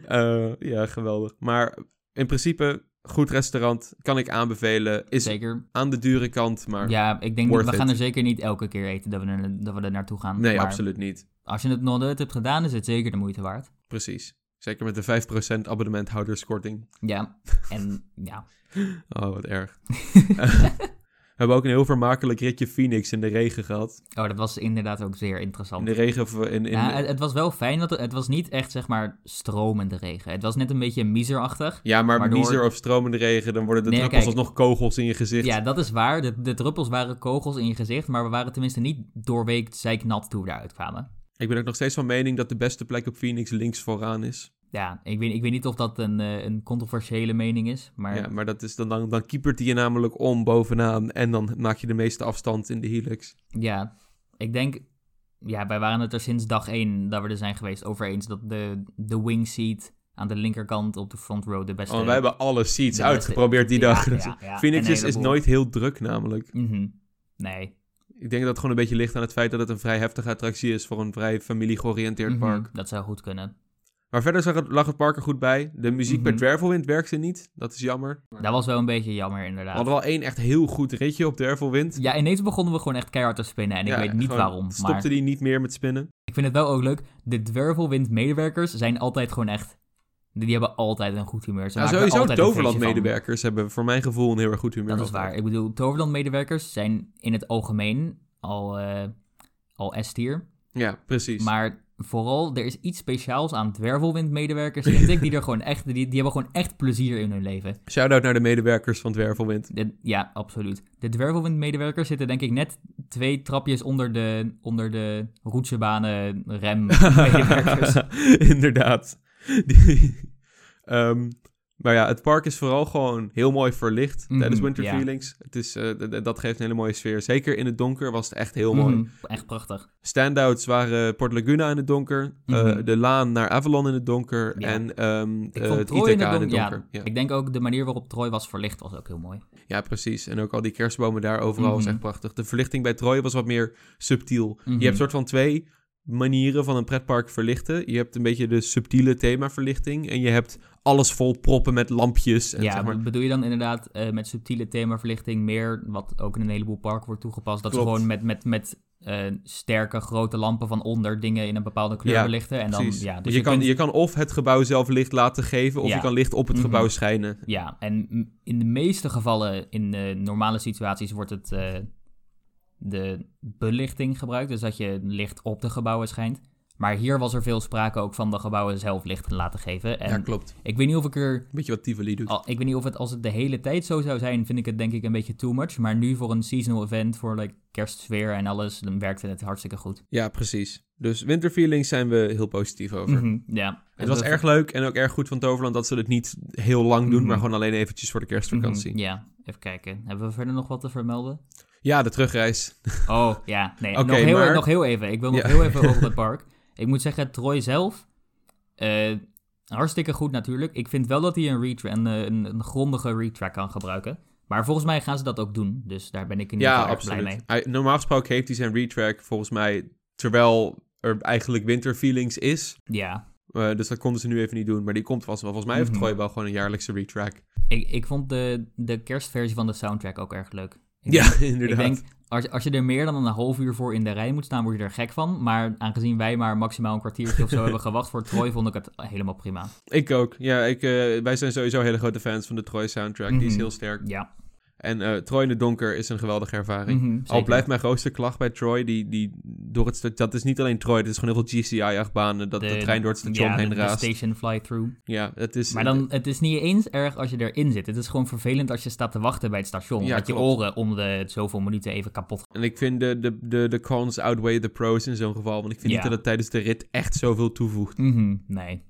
Eh, ja, geweldig. Maar in principe, goed restaurant. Kan ik aanbevelen. Is Zeker. aan de dure kant, maar Ja, ik denk, worth we gaan er zeker niet elke keer eten dat we er, dat we er naartoe gaan. nee, Maar absoluut niet. Als je het nog nooit hebt gedaan, is het zeker de moeite waard. Precies. Zeker met de 5% abonnementhouderskorting. Ja, en ja. Oh, wat erg. We hebben ook een heel vermakelijk ritje Phoenix in de regen gehad. Oh, dat was inderdaad ook zeer In interessant. de regen in... in ja, het, het was wel fijn, dat het, het was niet echt, zeg maar, stromende regen. Het was net een beetje miserachtig. ja, maar waardoor- miser of stromende regen, dan worden de Nee, druppels alsnog kogels in je gezicht. Ja, dat is waar. De, de druppels waren kogels in je gezicht, maar we waren tenminste niet doorweekt zeiknat toen we eruit kwamen. Ik ben ook nog steeds van mening dat de beste plek op Phoenix links vooraan is. Ja, ik weet, ik weet niet of dat een, eh, een controversiële mening is, maar Ja, maar dat is dan, dan, dan keepert hij je namelijk om bovenaan en dan maak je de meeste afstand in de helix. Ja, ik denk... Ja, wij waren het er sinds dag één dat we er zijn geweest over eens dat de, de wing seat aan de linkerkant op de front row de beste... Oh, wij hebben alle seats uitgeprobeerd die Ja, dag. ja, ja, Phoenix is, nooit heel druk namelijk. Mhm. Nee. Ik denk dat het gewoon een beetje ligt aan het feit dat het een vrij heftige attractie is voor een vrij familiegeoriënteerd Mhm, park. Dat zou goed kunnen. Maar verder zag het, lag het park er goed bij. De muziek bij Mhm. Dwervelwind werkte niet. Dat is jammer. Dat was wel een beetje jammer, We inderdaad. hadden wel één echt heel goed ritje op Dwervelwind. Ja, ineens begonnen we gewoon echt keihard te spinnen. En ik weet niet waarom. Stopte Maar die niet meer met spinnen? ik vind het wel ook leuk. De Dwervelwind-medewerkers zijn altijd gewoon echt... Die hebben altijd een goed humeur. Ze Ja, sowieso. Toverland-medewerkers hebben voor mijn gevoel een heel erg goed humeur. Dat is waar. Ik bedoel, Toverland-medewerkers zijn in het algemeen al, eh, al S-tier. Ja, precies. Maar vooral, er is iets speciaals aan Dwervelwind-medewerkers, vind ik. Die, er gewoon echt, die, die hebben gewoon echt plezier in hun leven. Shout-out naar de medewerkers van Dwervelwind. De- ja, absoluut. De Dwervelwind-medewerkers zitten denk ik net twee trapjes onder de, onder de roetsebanen rem-medewerkers. Inderdaad. Die- Ehm, maar ja, het park is vooral gewoon heel mooi verlicht Mhm, tijdens Winter ja. Feelings. Het is, eh, dat geeft een hele mooie sfeer. Zeker in het donker was het echt heel mooi. Mhm, echt prachtig. Standouts waren Port Laguna in het donker, eh, Mhm. de laan naar Avalon in het donker Ja. en ehm, Ik eh, het Troy ITK in in het het donker, ja. Ik denk ook de manier waarop Troy was verlicht was ook heel mooi. Ja, precies. En ook al die kerstbomen daar overal was echt prachtig. De verlichting bij Troy was wat meer subtiel. Je hebt soort van twee manieren van een pretpark verlichten. Je hebt een beetje de subtiele themaverlichting en je hebt alles vol proppen met lampjes. En ja, zeg maar, bedoel je dan inderdaad eh, met subtiele themaverlichting meer, wat ook in een heleboel parken wordt toegepast, dat Klopt. ze gewoon met, met, met eh, sterke grote lampen van onder dingen in een bepaalde kleur Ja, belichten. En dan, precies. ja, Dus dus je, kan, kunt- je kan of het gebouw zelf licht laten geven, of Ja. je kan licht op het Mhm. gebouw schijnen. Ja, en in de meeste gevallen, in de normale situaties, wordt het eh, de belichting gebruikt. Dus dat je licht op de gebouwen schijnt. Maar hier was er veel sprake ook van de gebouwen zelf licht laten geven. En ja, klopt. ik weet niet of ik er. Weet je wat Tivoli doet? al- Ik weet niet of het als het de hele tijd zo zou zijn, vind ik het denk ik een beetje too much. Maar nu voor een seasonal event, voor like, kerstsfeer en alles, dan werkte het hartstikke goed. Ja, precies. Dus winterfeelings zijn we heel positief over. Mhm, ja. Het was erg leuk en ook erg goed van Toverland dat ze het niet heel lang doen, Mhm. maar gewoon alleen eventjes voor de kerstvakantie. Mhm, Ja, even kijken. Hebben we verder nog wat te vermelden? Ja, de terugreis. Oh, ja. Nee, nog, heel, maar- nog heel even. Ik wil nog Ja. heel even over het park. Ik moet zeggen, Troy zelf... eh, hartstikke goed natuurlijk. Ik vind wel dat hij een, retra- een, eh, een, een grondige retrack kan gebruiken. Maar volgens mij gaan ze dat ook doen. Dus daar ben ik in ieder Ja, geval erg blij mee. absoluut. Hij- normaal gesproken heeft hij zijn retrack volgens mij terwijl er eigenlijk winterfeelings is. Ja, Eh, dus dat konden ze nu even niet doen. Maar die komt vast wel. Volgens mij heeft Mhm. Troy wel gewoon een jaarlijkse retrack. ik, ik vond de, de kerstversie van de soundtrack ook erg leuk. Ik Ja, denk- inderdaad. Ik denk, als, je- als je er meer dan een half uur voor in de rij moet staan, word je er gek van. Maar aangezien wij maar maximaal een kwartiertje of zo hebben gewacht voor Troy, vond ik het helemaal prima. Ik ook. Ja, ik, eh, wij zijn sowieso hele grote fans van de Troy soundtrack. Die is Mhm. heel sterk. Ja. En eh, Troy in het donker is een geweldige ervaring. Mhm, Al blijft mijn grootste klacht bij Troy, die, die door het dat is niet alleen Troy, het is gewoon heel veel GCI-achtbanen, dat de, trein door het station ja, heen de, de raast. station fly-through. Ja, het is... Maar dan, het is niet eens erg als je erin zit. Het is gewoon vervelend als je staat te wachten bij het station. Ja, dat je oren om de zoveel minuten even kapot gaan. En ik vind de, de, de, de cons outweigh the pros in zo'n geval, want ik vind Ja. niet dat het tijdens de rit echt zoveel toevoegt. Mhm, nee.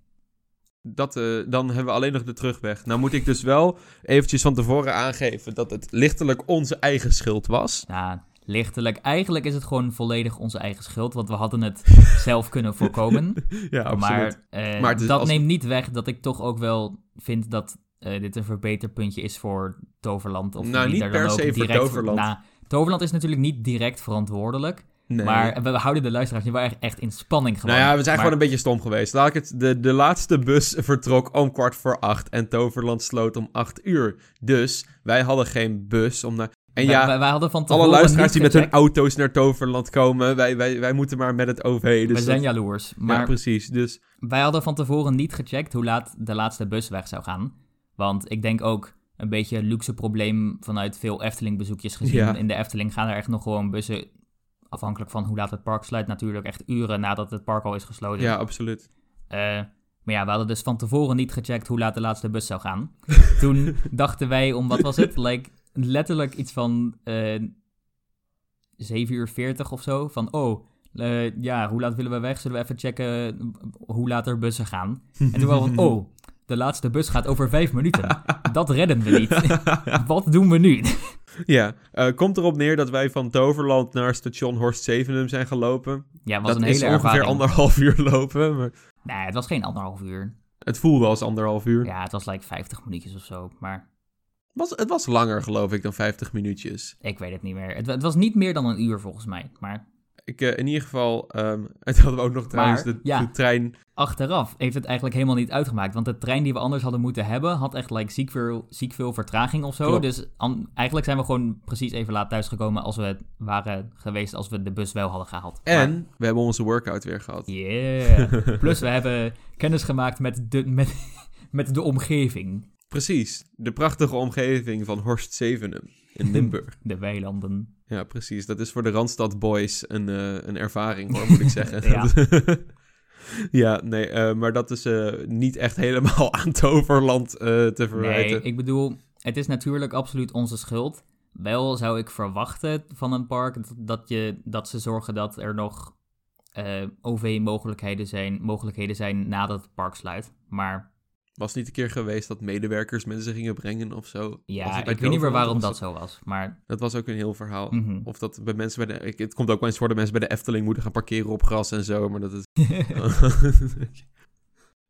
Dat, eh, dan hebben we alleen nog de terugweg. Nou moet ik dus wel eventjes van tevoren aangeven dat het lichtelijk onze eigen schuld was. Nou, lichtelijk. Eigenlijk is het gewoon volledig onze eigen schuld. Want we hadden het zelf kunnen voorkomen. Ja, absoluut. Maar, eh, Maar dat als- neemt niet weg dat ik toch ook wel vind dat eh, dit een verbeterpuntje is voor Toverland. Of Nou, niet daar per dan ook se voor direct Toverland. Nou, Toverland is natuurlijk niet direct verantwoordelijk. Nee. Maar we houden de luisteraars nu wel echt, echt in spanning gewoon. Nou ja, we zijn Maar- gewoon een beetje stom geweest. Laat ik het, de, de laatste bus vertrok om kwart voor acht en Toverland sloot om acht uur. Dus wij hadden geen bus om naar... En wij, ja, wij, wij hadden van alle luisteraars die niet met hun auto's naar Toverland komen, wij, wij, wij moeten maar met het OV. Dus we dat- zijn jaloers. Ja, Maar precies. Dus wij hadden van tevoren niet gecheckt hoe laat de laatste bus weg zou gaan. Want ik denk ook een beetje een luxe probleem vanuit veel Efteling-bezoekjes gezien. Ja. In de Efteling gaan er echt nog gewoon bussen, afhankelijk van hoe laat het park sluit, natuurlijk echt uren nadat het park al is gesloten. ja, absoluut. Eh, maar ja, we hadden dus van tevoren niet gecheckt hoe laat de laatste bus zou gaan. Toen dachten wij om, wat was het? Like, letterlijk iets van eh 7 uur 40 of zo. Van, oh, eh, ja, hoe laat willen we weg? Zullen we even checken hoe laat er bussen gaan? En toen waren we van, oh, de laatste bus gaat over vijf minuten. Dat redden we niet. Wat doen we nu? Ja, eh, komt erop neer dat wij van Toverland naar station Horst Zevenum zijn gelopen. Ja, was dat een is hele ongeveer ervaring. anderhalf uur lopen, maar Nee, het was geen anderhalf uur. het voelde als anderhalf uur. Ja, het was like 50 minuutjes of zo. Maar Was, het was langer, geloof ik, dan 50 minuutjes. ik weet het niet meer. Het, het was niet meer dan een uur volgens mij. Maar Ik, eh, in ieder geval, ehm het hadden we ook nog trouwens Maar, de, ja. de trein. achteraf heeft het eigenlijk helemaal niet uitgemaakt. Want de trein die we anders hadden moeten hebben, had echt like, ziek, veel, ziek veel vertraging of zo. Klopt. Dus an- eigenlijk zijn we gewoon precies even laat thuisgekomen als we waren geweest als we de bus wel hadden gehaald. En we hebben onze workout weer gehad. Yeah. Plus we hebben kennis gemaakt met de, met, met de omgeving. Precies, de prachtige omgeving van Horst Zevenum in Limburg. De weilanden. ja, precies. Dat is voor de Randstad Boys een, eh, een ervaring, hoor, moet ik zeggen. Ja. ja, nee, eh, maar dat is eh, niet echt helemaal aan Toverland te verwijten. Nee, ik bedoel, het is natuurlijk absoluut onze schuld. Wel zou ik verwachten van een park dat, je, dat ze zorgen dat er nog OV-mogelijkheden zijn, mogelijkheden zijn nadat het park sluit. Maar Was niet een keer geweest dat medewerkers mensen gingen brengen of zo? Ja, ik weet niet meer waarom dat zo was. Maar Dat was ook een heel verhaal. mhm. Of dat bij mensen bij de... ik- het komt ook wel eens voor dat mensen bij de Efteling moeten gaan parkeren op gras en zo, maar dat is...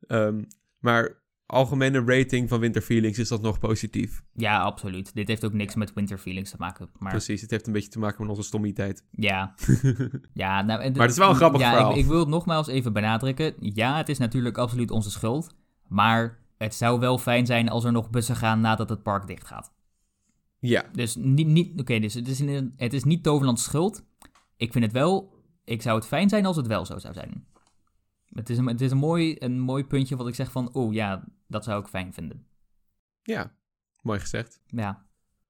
Ehm, maar algemene rating van Winter Feelings is dat nog positief. ja, absoluut. Dit heeft ook niks met winter feelings te maken. Maar Precies, het heeft een beetje te maken met onze stommiteit. ja, ja nou, en- Maar het is wel een grappig ja, verhaal. Ik, ik wil het nogmaals even benadrukken. Ja, het is natuurlijk absoluut onze schuld. Maar het zou wel fijn zijn als er nog bussen gaan nadat het park dicht gaat. ja, Dus niet, niet oké, dus het is, in- het is niet Toverlands schuld. Ik vind het wel, ik zou het fijn zijn als het wel zo zou zijn. Het is een, het is een, mooi, een mooi puntje wat ik zeg van, oh ja, dat zou ik fijn vinden. ja, mooi gezegd. Ja,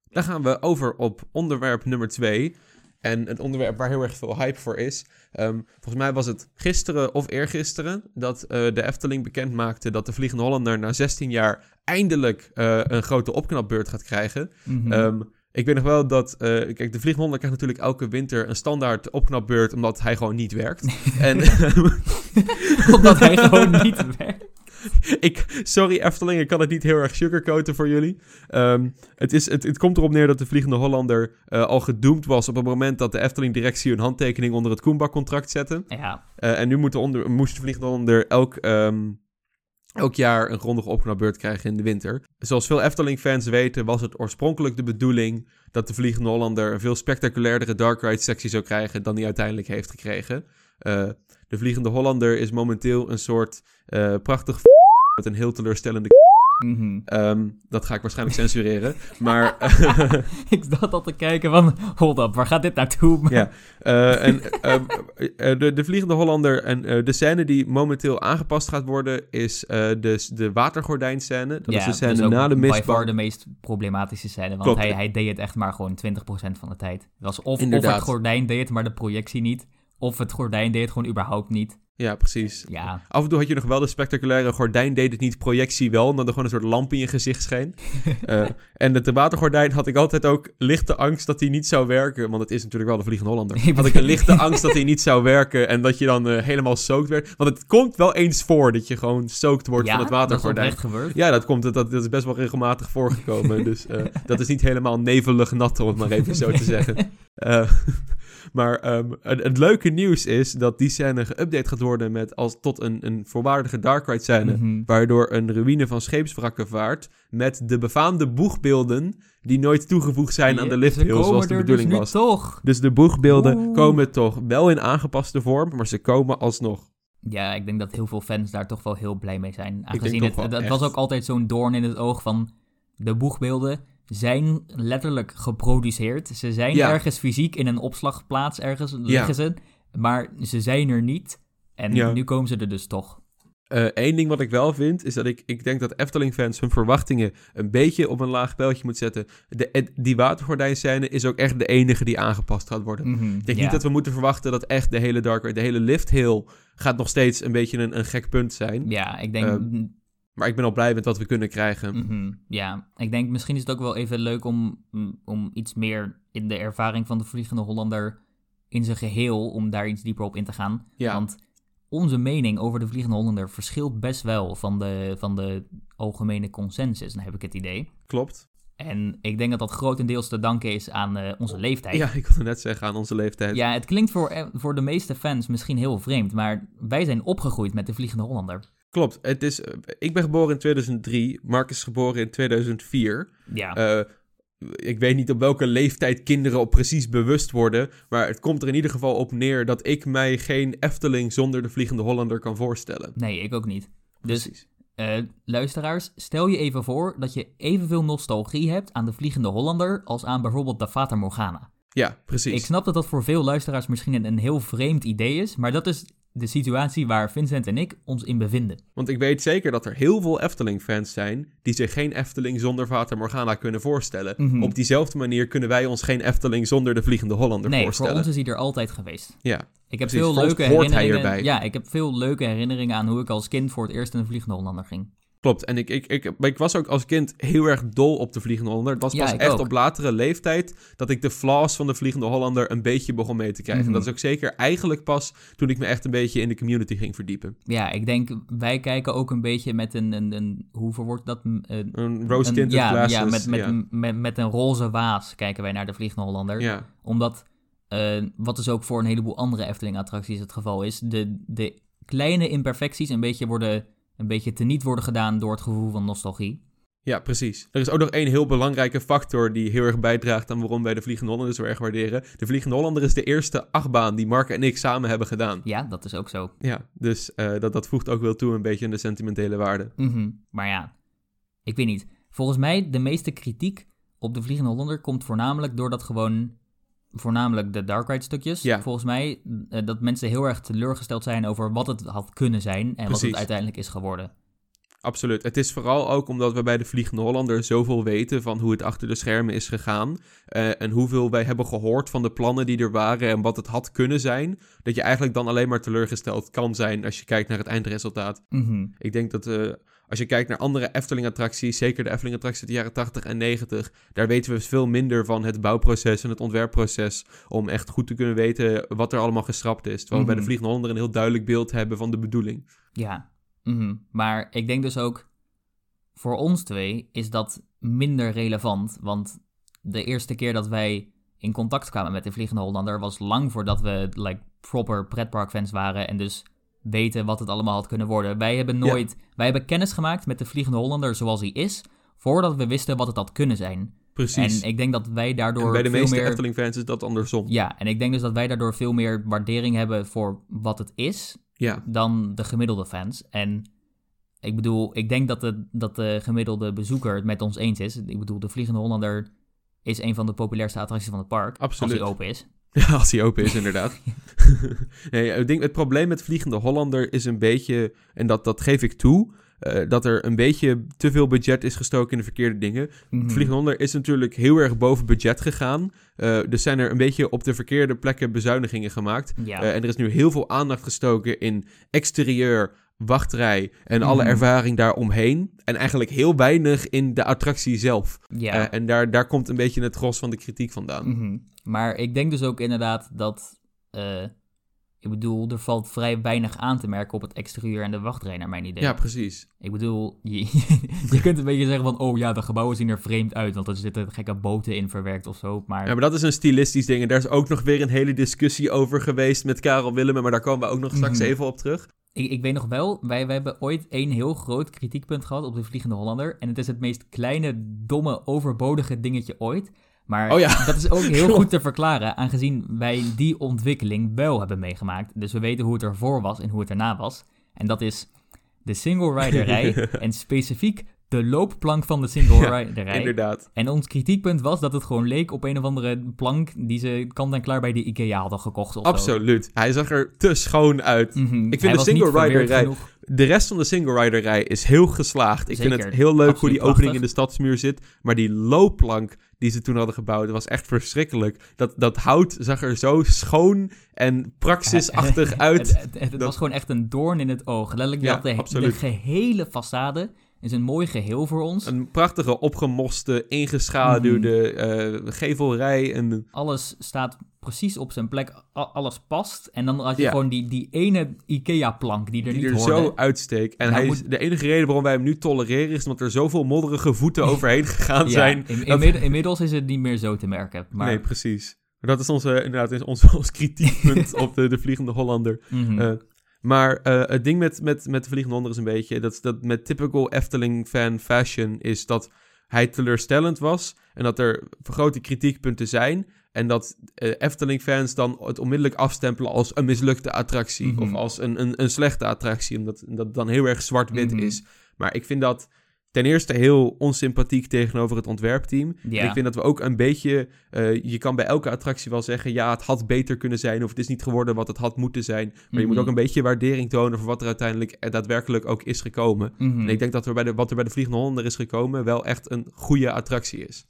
Dan gaan we over op onderwerp nummer twee. En een onderwerp waar heel erg veel hype voor is. Ehm, volgens mij was het gisteren of eergisteren dat eh, de Efteling bekend maakte dat de Vliegende Hollander na 16 jaar eindelijk eh, een grote opknapbeurt gaat krijgen. Mhm. Ehm, ik weet nog wel dat, eh, kijk, de Vliegende Hollander krijgt natuurlijk elke winter een standaard opknapbeurt, omdat hij gewoon niet werkt. en omdat hij gewoon niet werkt. ik, sorry Efteling, ik kan het niet heel erg sugarcoaten voor jullie. Ehm, het, is, het, het komt erop neer dat de Vliegende Hollander eh, al gedoemd was op het moment dat de Efteling-directie een handtekening onder het Koenbak-contract zette. Ja, Eh, en nu moet de, onder, moest de Vliegende Hollander elk, ehm, elk jaar een grondige opknapbeurt krijgen in de winter. Zoals veel Efteling-fans weten was het oorspronkelijk de bedoeling dat de Vliegende Hollander een veel spectaculairdere Dark Ride-sectie zou krijgen dan die uiteindelijk heeft gekregen. Eh, de Vliegende Hollander is momenteel een soort eh, prachtig met een heel teleurstellende. Ehm, dat ga ik waarschijnlijk censureren. Maar ik zat al te kijken van, hold up, waar gaat dit naartoe? ja, eh, en ehm, eh, de, de Vliegende Hollander en de scène die momenteel aangepast gaat worden is de, de watergordijnscène. Dat is de scène dus na de far de meest problematische scène, want hij, hij deed het echt maar gewoon 20% van de tijd. Was of, het gordijn deed het, maar de projectie niet. Of het gordijn deed het gewoon überhaupt niet. Ja, precies. Ja, Af en toe had je nog wel de spectaculaire gordijn, deed het niet, projectie wel, omdat er gewoon een soort lamp in je gezicht scheen. Eh, en het watergordijn had ik altijd ook lichte angst dat hij niet zou werken, want het is natuurlijk wel de Vliegende Hollander. Had ik een lichte angst dat hij niet zou werken en dat je dan eh, helemaal soakt werd. Want het komt wel eens voor dat je gewoon soakt wordt ja van het watergordijn. gebeurd. Ja, dat komt. Dat, dat is best wel regelmatig voorgekomen. dus eh, dat is niet helemaal nevelig nat, om het maar even zo te zeggen. Maar ehm, het, het leuke nieuws is dat die scène geüpdate gaat worden met als tot een, een volwaardige Dark Ride scène. Mhm. Waardoor een ruïne van scheepswrakken vaart met de befaamde boegbeelden die nooit toegevoegd zijn aan de lifthill zoals de er bedoeling dus was. toch. Dus de boegbeelden Oeh. komen toch wel in aangepaste vorm, maar ze komen alsnog. Ja, ik denk dat heel veel fans daar toch wel heel blij mee zijn. Aangezien het, het, het was ook altijd zo'n doorn in het oog van de boegbeelden zijn letterlijk geproduceerd. Ze zijn Ja. ergens fysiek in een opslagplaats ergens liggen ze, maar ze zijn er niet. En Ja. nu komen ze er dus toch. Eén Eh, ding wat ik wel vind, is dat ik, ik denk dat Efteling-fans hun verwachtingen een beetje op een laag pijltje moeten zetten. De, die watergordijnscène is ook echt de enige die aangepast gaat worden. Mhm, Ik denk ja. niet dat we moeten verwachten dat echt de hele Dark Ride, de hele lift hill gaat nog steeds een beetje een, een gek punt zijn. Ja, ik denk... Ehm, Maar ik ben al blij met wat we kunnen krijgen. Mhm, ja, ik denk misschien is het ook wel even leuk om, om iets meer in de ervaring van de Vliegende Hollander in zijn geheel, om daar iets dieper op in te gaan. Ja. Want onze mening over de Vliegende Hollander verschilt best wel van de, van de algemene consensus, dan heb ik het idee. Klopt. En ik denk dat dat grotendeels te danken is aan eh, onze leeftijd. Ja, ik wilde net zeggen aan onze leeftijd. Ja, het klinkt voor, eh, voor de meeste fans misschien heel vreemd, maar wij zijn opgegroeid met de Vliegende Hollander. Klopt. Het is, ik ben geboren in 2003, Mark is geboren in 2004. Ja, Eh, ik weet niet op welke leeftijd kinderen op precies bewust worden. Maar het komt er in ieder geval op neer dat ik mij geen Efteling zonder de Vliegende Hollander kan voorstellen. nee, ik ook niet. Dus Precies. Eh, luisteraars, stel je even voor dat je evenveel nostalgie hebt aan de Vliegende Hollander als aan bijvoorbeeld de Fata Morgana. Ja, precies. Ik snap dat dat voor veel luisteraars misschien een, een heel vreemd idee is, maar dat is de situatie waar Vincent en ik ons in bevinden. Want ik weet zeker dat er heel veel Efteling-fans zijn die zich geen Efteling zonder Vater Morgana kunnen voorstellen. Mhm. Op diezelfde manier kunnen wij ons geen Efteling zonder de Vliegende Hollander Nee, voorstellen. voor ons is hij er altijd geweest. Ja, Ik heb Precies, veel leuke herinneringen. Ja, ik heb veel leuke herinneringen aan hoe ik als kind voor het eerst in een Vliegende Hollander ging. Klopt. En ik, ik, ik, ik was ook als kind heel erg dol op de Vliegende Hollander. Het was Ja, pas echt ook. op latere leeftijd dat ik de flaws van de Vliegende Hollander een beetje begon mee te krijgen. Mhm. En dat is ook zeker eigenlijk pas toen ik me echt een beetje in de community ging verdiepen. Ja, ik denk, wij kijken ook een beetje met een, een, een hoe verwoord dat? Een- Een rose tinted ja, glasses. Ja, met, met, ja. Met, met een roze waas kijken wij naar de Vliegende Hollander. Ja. Omdat, eh, wat dus ook voor een heleboel andere Efteling-attracties het geval is, de, de kleine imperfecties een beetje, worden, een beetje teniet worden gedaan door het gevoel van nostalgie. Ja, precies. Er is ook nog één heel belangrijke factor die heel erg bijdraagt aan waarom wij de Vliegende Hollander zo erg waarderen. De Vliegende Hollander is de eerste achtbaan die Mark en ik samen hebben gedaan. Ja, dat is ook zo. Ja, dus eh, dat, dat voegt ook wel toe een beetje aan de sentimentele waarde. Mhm. Maar ja, ik weet niet. Volgens mij, de meeste kritiek op de Vliegende Hollander komt voornamelijk doordat gewoon, voornamelijk de Dark Ride stukjes. Ja. Volgens mij, eh, dat mensen heel erg teleurgesteld zijn over wat het had kunnen zijn en wat het uiteindelijk is geworden. Absoluut. Het is vooral ook omdat we bij de Vliegende Hollander zoveel weten van hoe het achter de schermen is gegaan. eh, en hoeveel wij hebben gehoord van de plannen die er waren en wat het had kunnen zijn. Dat je eigenlijk dan alleen maar teleurgesteld kan zijn als je kijkt naar het eindresultaat. Mhm. Ik denk dat eh, als je kijkt naar andere Efteling-attracties, zeker de Efteling-attracties uit de jaren 80 en 90, daar weten we veel minder van het bouwproces en het ontwerpproces om echt goed te kunnen weten wat er allemaal geschrapt is. Terwijl we bij de Mhm. Vliegende Hollander een heel duidelijk beeld hebben van de bedoeling. Ja, mhm. maar ik denk dus ook voor ons twee is dat minder relevant. Want de eerste keer dat wij in contact kwamen met de Vliegende Hollander was lang voordat we like, proper pretparkfans waren en dus weten wat het allemaal had kunnen worden. Wij hebben nooit, wij hebben kennis gemaakt met de Vliegende Hollander zoals hij is, voordat we wisten wat het had kunnen zijn. Precies. En ik denk dat wij daardoor En bij de veel meeste meer... Efteling-fans is dat andersom. Ja, en ik denk dus dat wij daardoor veel meer waardering hebben voor wat het is Ja, dan de gemiddelde fans. En ik bedoel, ik denk dat de, dat de gemiddelde bezoeker het met ons eens is. Ik bedoel, de Vliegende Hollander is een van de populairste attracties van het park. Absoluut. Als hij open is. Ja, als hij open is, inderdaad. nee, het, ding, het probleem met Vliegende Hollander is een beetje, en dat, dat geef ik toe, eh, dat er een beetje te veel budget is gestoken in de verkeerde dingen. Mhm. Vliegende Hollander is natuurlijk heel erg boven budget gegaan. Eh, dus zijn er een beetje op de verkeerde plekken bezuinigingen gemaakt. Ja. Eh, en er is nu heel veel aandacht gestoken in exterieur, wachtrij en alle Mhm. ervaring daaromheen. En eigenlijk heel weinig in de attractie zelf. ja. Eh, en daar, daar komt een beetje het gros van de kritiek vandaan. Mhm. Maar ik denk dus ook inderdaad dat. eh, ik bedoel, er valt vrij weinig aan te merken op het exterieur en de wachtrij, naar mijn idee. Ja, precies. Ik bedoel, je, je kunt een beetje zeggen van, oh ja, de gebouwen zien er vreemd uit, want er zitten gekke boten in verwerkt of zo. Maar Ja, maar dat is een stilistisch ding. En daar is ook nog weer een hele discussie over geweest met Karel Willemen. Maar daar komen we ook nog straks Mhm. even op terug. Ik, ik weet nog wel, wij, wij hebben ooit één heel groot kritiekpunt gehad op de Vliegende Hollander. En het is het meest kleine, domme, overbodige dingetje ooit. Maar Oh ja. dat is ook heel goed te verklaren, aangezien wij die ontwikkeling wel hebben meegemaakt. Dus we weten hoe het ervoor was en hoe het erna was. En dat is de single rider rij en specifiek de loopplank van de single Ja, rider rij. Inderdaad. En ons kritiekpunt was dat het gewoon leek op een of andere plank die ze kant en klaar bij de IKEA hadden gekocht of zo. Absoluut. Hij zag er te schoon uit. Mhm. Ik vind Hij de single rider rij- genoeg. De rest van de single rider rij is heel geslaagd. Ik vind het heel leuk hoe die opening prachtig. in de stadsmuur zit. Maar die loopplank die ze toen hadden gebouwd, was echt verschrikkelijk. Dat, dat hout zag er zo schoon en praxisachtig uit. Het, het, het Dat- was gewoon echt een doorn in het oog. Letterlijk, Ja, had de, de gehele façade is een mooi geheel voor ons. Een prachtige, opgemoste, ingeschaduwde Mhm. eh, gevelrij. En Alles staat precies op zijn plek. Alles past. En dan had je Ja. gewoon die, die ene IKEA-plank die er die niet er hoorde. zo uitsteekt. En Nou, hij is, de enige reden waarom wij hem nu tolereren is omdat er zoveel modderige voeten overheen gegaan Ja, zijn. in- dat- inmid- inmiddels is het niet meer zo te merken. Maar, Nee, precies. Maar dat is onze, inderdaad is ons, ons kritiekpunt op de, de Vliegende Hollander. Mhm. Eh, maar eh, het ding met, met, met de Vliegende Hollander is een beetje... Dat, dat met typical Efteling-fan fashion is dat hij teleurstellend was... en dat er grote kritiekpunten zijn... en dat eh, Efteling-fans dan het onmiddellijk afstempelen als een mislukte attractie... Mhm. of als een, een, een slechte attractie, omdat dat dan heel erg zwart-wit Mhm. is. Maar ik vind dat ten eerste heel onsympathiek tegenover het ontwerpteam... ja. Ik vind dat we ook een beetje. eh, je kan bij elke attractie wel zeggen. Ja, het had beter kunnen zijn. Of het is niet geworden wat het had moeten zijn. Maar je moet Mhm. ook een beetje waardering tonen. voor wat er uiteindelijk eh, daadwerkelijk ook is gekomen. Mhm. En ik denk dat er bij de, wat er bij de Vliegende Hollander is gekomen. wel echt een goede attractie is.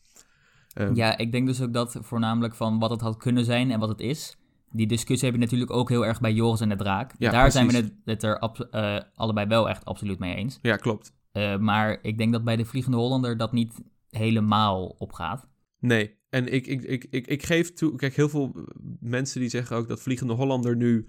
Ehm, Ja, ik denk dus ook dat voornamelijk van wat het had kunnen zijn en wat het is. Die discussie heb je natuurlijk ook heel erg bij Joris en de Draak. Ja, Daar zijn we het, het er eh, allebei wel echt absoluut mee eens. ja, klopt. Eh, maar ik denk dat bij de Vliegende Hollander dat niet helemaal opgaat. Nee. En ik, ik, ik, ik, ik geef toe. Kijk, heel veel mensen die zeggen ook dat Vliegende Hollander nu.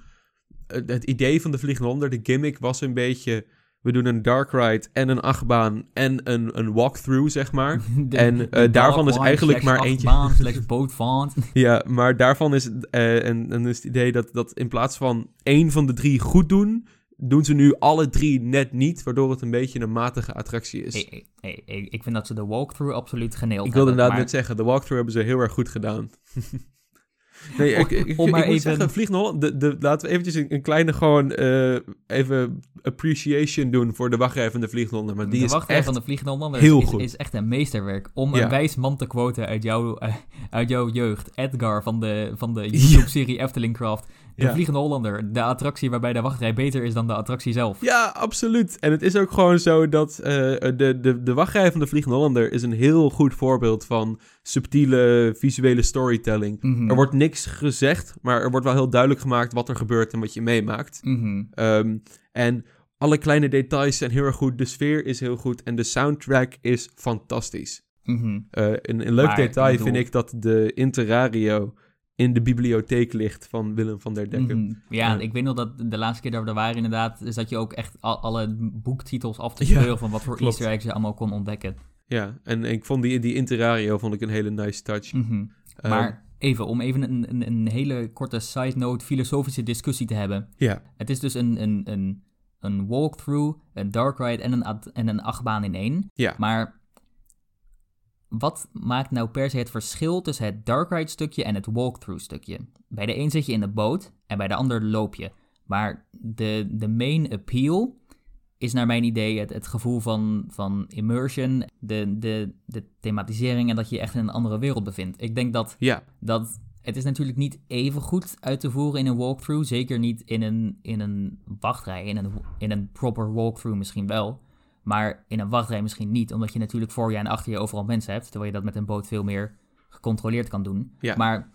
Het idee van de Vliegende Hollander, de gimmick was een beetje. We doen een dark ride en een achtbaan en een, een walkthrough, zeg maar. De- En, eh, daarvan is eigenlijk maar eentje. achtbaan slash bootvaart. Ja, maar daarvan is het, eh, en, en is het idee dat, dat in plaats van één van de drie goed doen, doen ze nu alle drie net niet, waardoor het een beetje een matige attractie is. Hey, hey, hey, ik vind dat ze de walkthrough absoluut geneeld ik wilde hebben, inderdaad maar- net zeggen, de walkthrough hebben ze heel erg goed gedaan. nee, ik, ik, ik, om maar ik moet even- zeggen, Holland, de, de, laten we eventjes een, een kleine gewoon eh, even appreciation doen voor de wachtrij van de Holland. Maar die de is wachtrij echt... van de Hollander heel is, goed. is echt een meesterwerk. Om Ja. een wijs man te quoten uit, jouw eh, uit jouw jeugd. Edgar van de, van de YouTube-serie Efteling Craft. De Ja. Vliegende Hollander. De attractie waarbij de wachtrij beter is dan de attractie zelf. Ja, absoluut. En het is ook gewoon zo dat eh, de, de, de wachtrij van de Vliegende Hollander is een heel goed voorbeeld van subtiele visuele storytelling. Mhm. Er wordt niks gezegd, maar er wordt wel heel duidelijk gemaakt wat er gebeurt en wat je meemaakt. Mhm. Ehm, en alle kleine details zijn heel erg goed, de sfeer is heel goed en de soundtrack is fantastisch. Mhm. Eh, een, een leuk Maar, detail bedoel- vind ik dat de Interario in de bibliotheek ligt van Willem van der Decken. Mhm. Ja, ik weet nog dat de laatste keer dat we er waren inderdaad... is dat je ook echt al- alle boektitels af te Ja, speuren... van wat voor klopt. easter eggs je allemaal kon ontdekken. Ja, en ik vond die, die Interario vond ik een hele nice touch. Mhm. Ehm, Maar even, om even een, een, een hele korte side note... filosofische discussie te hebben... ja, Het is dus een, een, een, een walkthrough, een dark ride en een, en een achtbaan in één. Ja. Maar wat maakt nou per se het verschil tussen het dark ride stukje en het walkthrough stukje? Bij de een zit je in de boot en bij de ander loop je. Maar de, de main appeal is naar mijn idee het, het gevoel van, van immersion, de, de, de thematisering en dat je je echt in een andere wereld bevindt. Ik denk dat, Ja, dat het is natuurlijk niet even goed uit te voeren in een walkthrough. Zeker niet in een, in een wachtrij. In een, in een proper walkthrough misschien wel. Maar in een wachtrij misschien niet. Omdat je natuurlijk voor je en achter je overal mensen hebt. Terwijl je dat met een boot veel meer gecontroleerd kan doen. Ja. Maar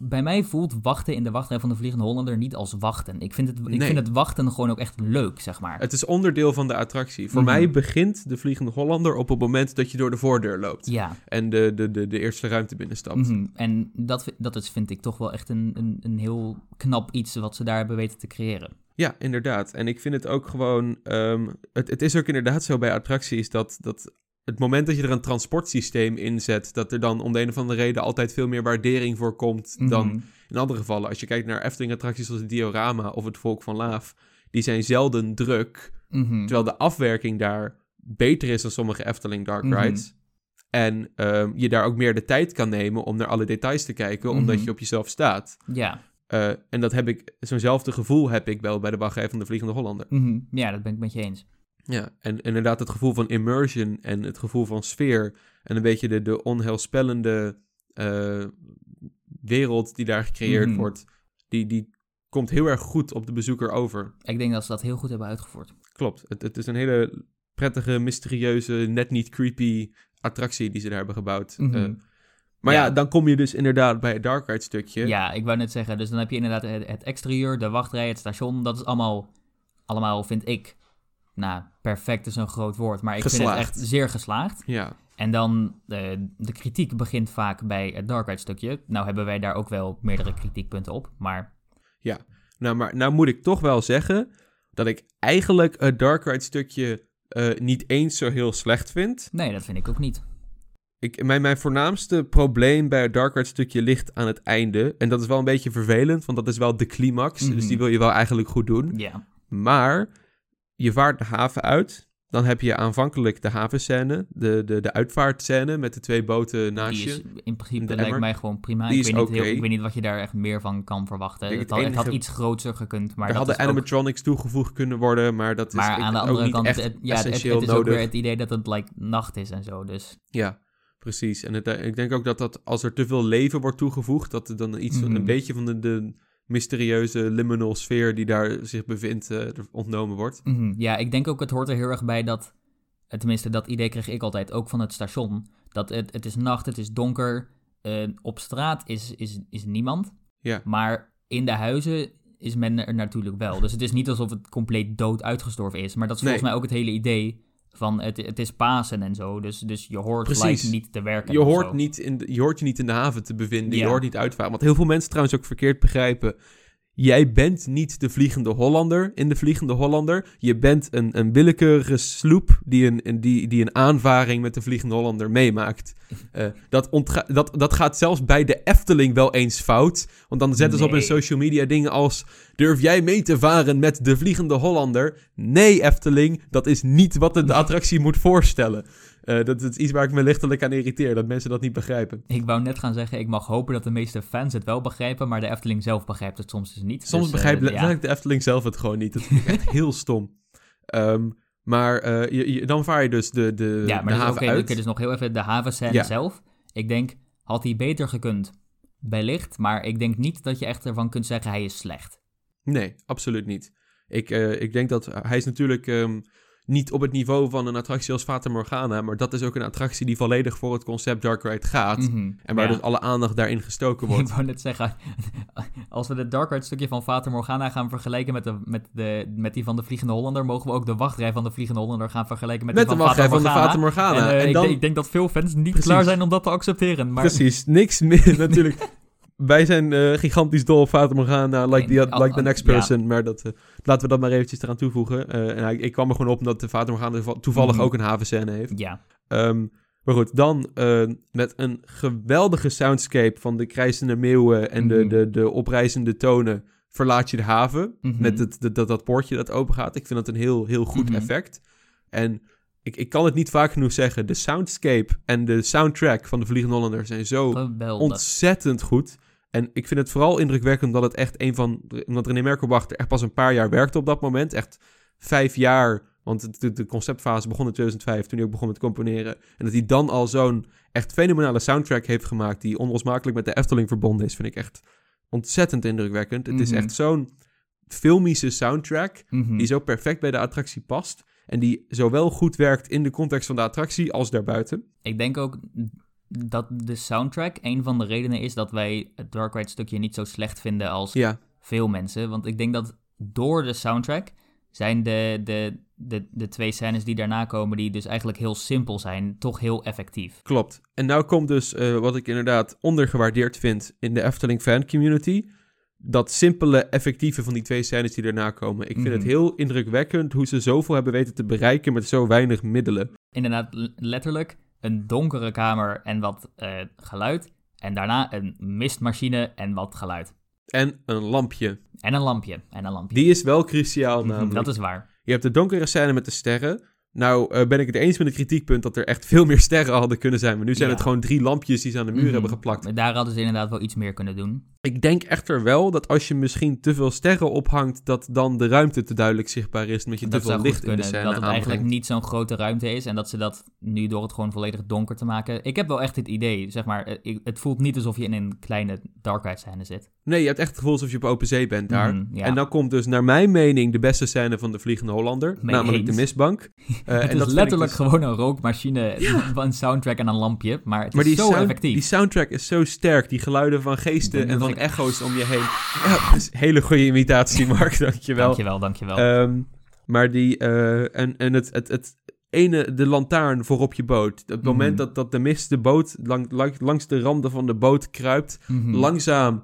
bij mij voelt wachten in de wachtrij van de Vliegende Hollander niet als wachten. Ik vind het, ik Nee. vind het wachten gewoon ook echt leuk, zeg maar. het is onderdeel van de attractie. Voor Mhm. mij begint de Vliegende Hollander op het moment dat je door de voordeur loopt. Ja, En de, de, de, de eerste ruimte binnenstapt. mhm. en dat, dat is, vind ik toch wel echt een, een, een heel knap iets wat ze daar hebben weten te creëren. Ja, inderdaad. En ik vind het ook gewoon. ehm, het, het is ook inderdaad zo bij attracties dat, dat het moment dat je er een transportsysteem in zet, dat er dan om de een of andere reden altijd veel meer waardering voor komt dan Mhm. in andere gevallen. Als je kijkt naar Efteling-attracties zoals het Diorama of het Volk van Laaf, die zijn zelden druk, Mhm. terwijl de afwerking daar beter is dan sommige Efteling Dark Mhm. Rides. En ehm, je daar ook meer de tijd kan nemen om naar alle details te kijken, omdat je op jezelf staat. Ja. Eh, en dat heb ik, zo'nzelfde gevoel heb ik wel bij de wachtrij van de Vliegende Hollander. Mhm. ja, dat ben ik met je eens. Ja, en inderdaad het gevoel van immersion en het gevoel van sfeer en een beetje de, de onheilspellende eh, wereld die daar gecreëerd Mhm. wordt, die, die komt heel erg goed op de bezoeker over. Ik denk dat ze dat heel goed hebben uitgevoerd. Klopt, het, het is een hele prettige, mysterieuze, net niet creepy attractie die ze daar hebben gebouwd. Mhm. Eh, maar ja. Ja. dan kom je dus inderdaad bij het Dark Ride stukje. Ja, ik wou net zeggen, dus dan heb je inderdaad het, het exterieur, de wachtrij, het station. Dat is allemaal, allemaal vind ik, nou, perfect is een groot woord, maar ik vind het echt zeer geslaagd. Ja, En dan, eh, de kritiek begint vaak bij het Dark Ride stukje. Nou hebben wij daar ook wel meerdere kritiekpunten op, maar nou, maar nou moet ik toch wel zeggen dat ik eigenlijk het Dark Ride stukje eh, niet eens zo heel slecht vind. nee, dat vind ik ook niet. Ik, mijn, mijn voornaamste probleem bij het Dark Ride stukje ligt aan het einde. En dat is wel een beetje vervelend, want dat is wel de climax. Mhm. Dus die wil je wel eigenlijk goed doen. Ja, Maar je vaart de haven uit. Dan heb je aanvankelijk de havenscène, de, de, de uitvaartscène met de twee boten naast die je. is in principe lijkt emmer. mij gewoon prima. Die ik, is weet niet heel- ik weet niet wat je daar echt meer van kan verwachten. Het het had, het had enige- iets groter gekund, maar er dat hadden ook animatronics toegevoegd kunnen worden, maar dat is Maar ik- aan de ook andere niet kant, echt het, ja, het, is ook nodig. weer het idee dat het like, nacht is en zo. Dus Ja, precies. En het, eh, ik denk ook dat, dat als er te veel leven wordt toegevoegd, dat er dan iets, Mhm. een beetje van de, de mysterieuze liminal sfeer die daar zich bevindt, eh, ontnomen wordt. mhm, ja, ik denk ook het hoort er heel erg bij dat, eh, tenminste dat idee kreeg ik altijd ook van het station, dat het, het is nacht, het is donker, op straat is, is, is niemand, Ja. maar in de huizen is men er natuurlijk wel. Dus het is niet alsof het compleet dood uitgestorven is, maar dat is volgens Nee. mij ook het hele idee van het, het is Pasen en zo, dus, dus je hoort Precies. niet te werken. Je hoort, niet in de, je hoort je niet in de haven te bevinden, je hoort niet uitvaren. Wat heel veel mensen trouwens ook verkeerd begrijpen. Jij bent niet de Vliegende Hollander in de Vliegende Hollander. Je bent een, een willekeurige sloep die een, een- die, die een aanvaring met de Vliegende Hollander meemaakt. Eh, dat, dat, dat gaat zelfs bij de Efteling wel eens fout. Want dan zetten ze op hun social media dingen als... Durf jij mee te varen met de Vliegende Hollander? Nee, Efteling, dat is niet wat de attractie moet voorstellen. Eh, dat is iets waar ik me lichtelijk aan irriteer, dat mensen dat niet begrijpen. Ik wou net gaan zeggen, ik mag hopen dat de meeste fans het wel begrijpen, maar de Efteling zelf begrijpt het soms dus niet. Soms Dus, eh, begrijpt ja. letterlijk de Efteling zelf het gewoon niet. Dat vind ik echt heel stom. Ehm, maar eh, je, je- dan vaar je dus de, de, Ja, de maar dus, haven uit. dus nog heel even de havenscène Ja. zelf. Ik denk, had hij beter gekund? Wellicht, maar ik denk niet dat je echt ervan kunt zeggen hij is slecht. Nee, absoluut niet. Ik, ik denk dat hij is natuurlijk ehm, niet op het niveau van een attractie als Fata Morgana, maar dat is ook een attractie die volledig voor het concept Dark Ride gaat. Mhm, En waar ja. dus alle aandacht daarin gestoken Ik wordt. wou net zeggen, als we de Dark Ride stukje van Vater Morgana gaan vergelijken met, de, met, de, met die van de Vliegende Hollander, mogen we ook de wachtrij van de Vliegende Hollander gaan vergelijken met, Met de die van wachtrij Fata van de. Fata Morgana. En, eh, En ik, dan, denk, ik denk dat veel fans niet Precies. klaar zijn om dat te accepteren. Maar... Precies, niks meer natuurlijk. Wij zijn eh, gigantisch dol op Fata Morgana, like, Nee, the, al- like the next ja. person. Maar dat, eh, laten we dat maar eventjes eraan toevoegen. Eh, en hij- ik kwam er gewoon op omdat de Fata Morgana toeval- toevallig Mhm. ook een havenscène heeft. Ja, Ehm, maar goed, dan met een geweldige soundscape van de krijzende meeuwen en de, Mhm. de, de oprijzende tonen verlaat je de haven. Mhm. Met het, dat, dat, dat poortje dat open gaat. Ik vind dat een heel, heel goed effect. En ik, ik kan het niet vaak genoeg zeggen. De soundscape en de soundtrack van de Vliegende Hollander zijn zo geweldig. ontzettend goed. En ik vind het vooral indrukwekkend dat het echt een van... Omdat René Merkelbach er echt pas een paar jaar werkte op dat moment. Echt vijf jaar, want de, de conceptfase begon in 2005 toen hij ook begon met componeren. En dat hij dan al zo'n echt fenomenale soundtrack heeft gemaakt die onlosmakelijk met de Efteling verbonden is, vind ik echt ontzettend indrukwekkend. Het is Mhm. echt zo'n filmische soundtrack Mhm. die zo perfect bij de attractie past. En die zowel goed werkt in de context van de attractie als daarbuiten. Ik denk ook dat de soundtrack een van de redenen is dat wij het Dark Ride stukje niet zo slecht vinden als Ja, veel mensen. Want ik denk dat door de soundtrack zijn de, de, de, de twee scènes die daarna komen, die dus eigenlijk heel simpel zijn, toch heel effectief. klopt. En nou komt dus eh, wat ik inderdaad ondergewaardeerd vind in de Efteling fan community. Dat simpele, effectieve van die twee scènes die daarna komen. Ik vind Mhm. het heel indrukwekkend hoe ze zoveel hebben weten te bereiken met zo weinig middelen. Inderdaad, letterlijk een donkere kamer en wat eh, geluid. En daarna een mistmachine en wat geluid. En een lampje. En een lampje. En een lampje. Die is wel cruciaal Mhm, namelijk. Dat is waar. Je hebt de donkere scène met de sterren. Nou eh, ben ik het eens met het kritiekpunt dat er echt veel meer sterren hadden kunnen zijn. Maar nu zijn Ja. het gewoon drie lampjes die ze aan de muur Mhm. hebben geplakt. Maar Daar hadden ze inderdaad wel iets meer kunnen doen. Ik denk echter wel dat als je misschien te veel sterren ophangt, dat dan de ruimte te duidelijk zichtbaar is. Met je te veel licht goed in de kunnen. scène Dat het eigenlijk niet zo'n grote ruimte is. En dat ze dat nu door het gewoon volledig donker te maken. Ik heb wel echt het idee, zeg maar. eh, Het voelt niet alsof je in een kleine Dark Ride scène zit. Nee, je hebt echt het gevoel alsof je op open zee bent daar. Mhm, ja. En dan komt dus naar mijn mening de beste scène van de Vliegende Hollander. Mee namelijk de mistbank. Eh, het en is dat letterlijk dus- gewoon een rookmachine, een soundtrack en een lampje. Maar het Maar is die, zo effectief. die soundtrack is zo sterk. Die geluiden van geesten en van ik- echo's om je heen. Ja, hele goede imitatie, Mark. Dankjewel. Dankjewel, dankjewel. Ehm, maar die, eh, en, en het, het, het ene, de lantaarn voor op je boot. Op het Mhm. moment dat, dat de mist de boot lang, lang- langs de randen van de boot kruipt, Mhm. langzaam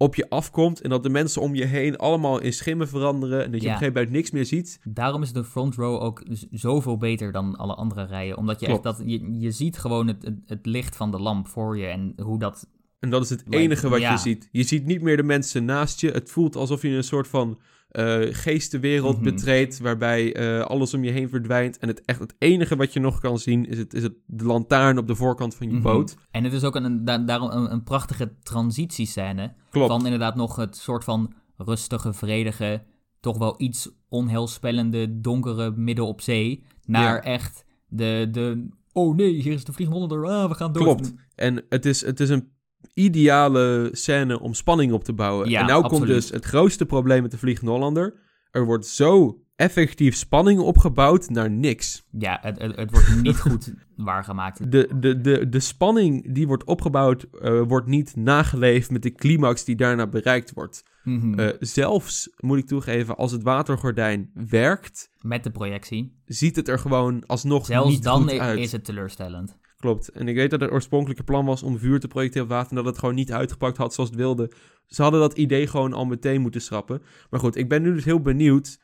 op je afkomt. En dat de mensen om je heen allemaal in schimmen veranderen. En dat je Ja. op een gegeven moment niks meer ziet. Daarom is de front row ook zoveel beter dan alle andere rijen. Omdat je echt dat, je, je ziet gewoon het, het, het licht van de lamp voor je en hoe dat... En dat is het enige wat ja. je ziet. Je ziet niet meer de mensen naast je. Het voelt alsof je in een soort van eh, geestenwereld Mhm. betreedt. Waarbij eh, alles om je heen verdwijnt. En het, echt, het enige wat je nog kan zien is, het, is het, de lantaarn op de voorkant van je Mhm. boot. En het is ook een, een, da- daarom een, een prachtige transitiescène. Klopt. Van inderdaad nog het soort van rustige, vredige, toch wel iets onheilspellende, donkere midden op zee. Naar Ja. echt de, de, oh nee, hier is de vliegende ah, we gaan dood. Klopt. En het is, het is een ideale scène om spanning op te bouwen. Ja, en nou komt dus het grootste probleem met de Vliegende Hollander. Er wordt zo effectief spanning opgebouwd naar niks. Ja, het, het, het wordt niet goed waargemaakt. De, de, de, de spanning die wordt opgebouwd, eh, wordt niet nageleefd met de climax die daarna bereikt wordt. Mhm. Eh, zelfs, moet ik toegeven, als het watergordijn werkt, Met de projectie. ziet het er gewoon alsnog Zelfs niet dan goed uit. is het teleurstellend. Klopt. En ik weet dat het oorspronkelijke plan was om vuur te projecteren op water... en dat het gewoon niet uitgepakt had zoals het wilde. Ze hadden dat idee gewoon al meteen moeten schrappen. Maar goed, ik ben nu dus heel benieuwd...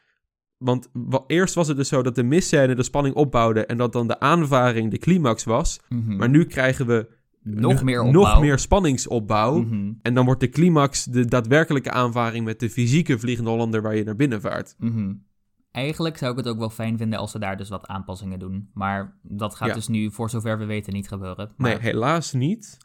Want wa- eerst was het dus zo dat de misscène de spanning opbouwde... en dat dan de aanvaring de climax was. Mhm. Maar nu krijgen we nog meer opbouw. nog meer spanningsopbouw. Mhm. En dan wordt de climax de daadwerkelijke aanvaring... met de fysieke Vliegende Hollander waar je naar binnen vaart. Mhm. Eigenlijk zou ik het ook wel fijn vinden als ze daar dus wat aanpassingen doen. Maar dat gaat Ja. dus nu, voor zover we weten, niet gebeuren. Maar Nee, helaas niet.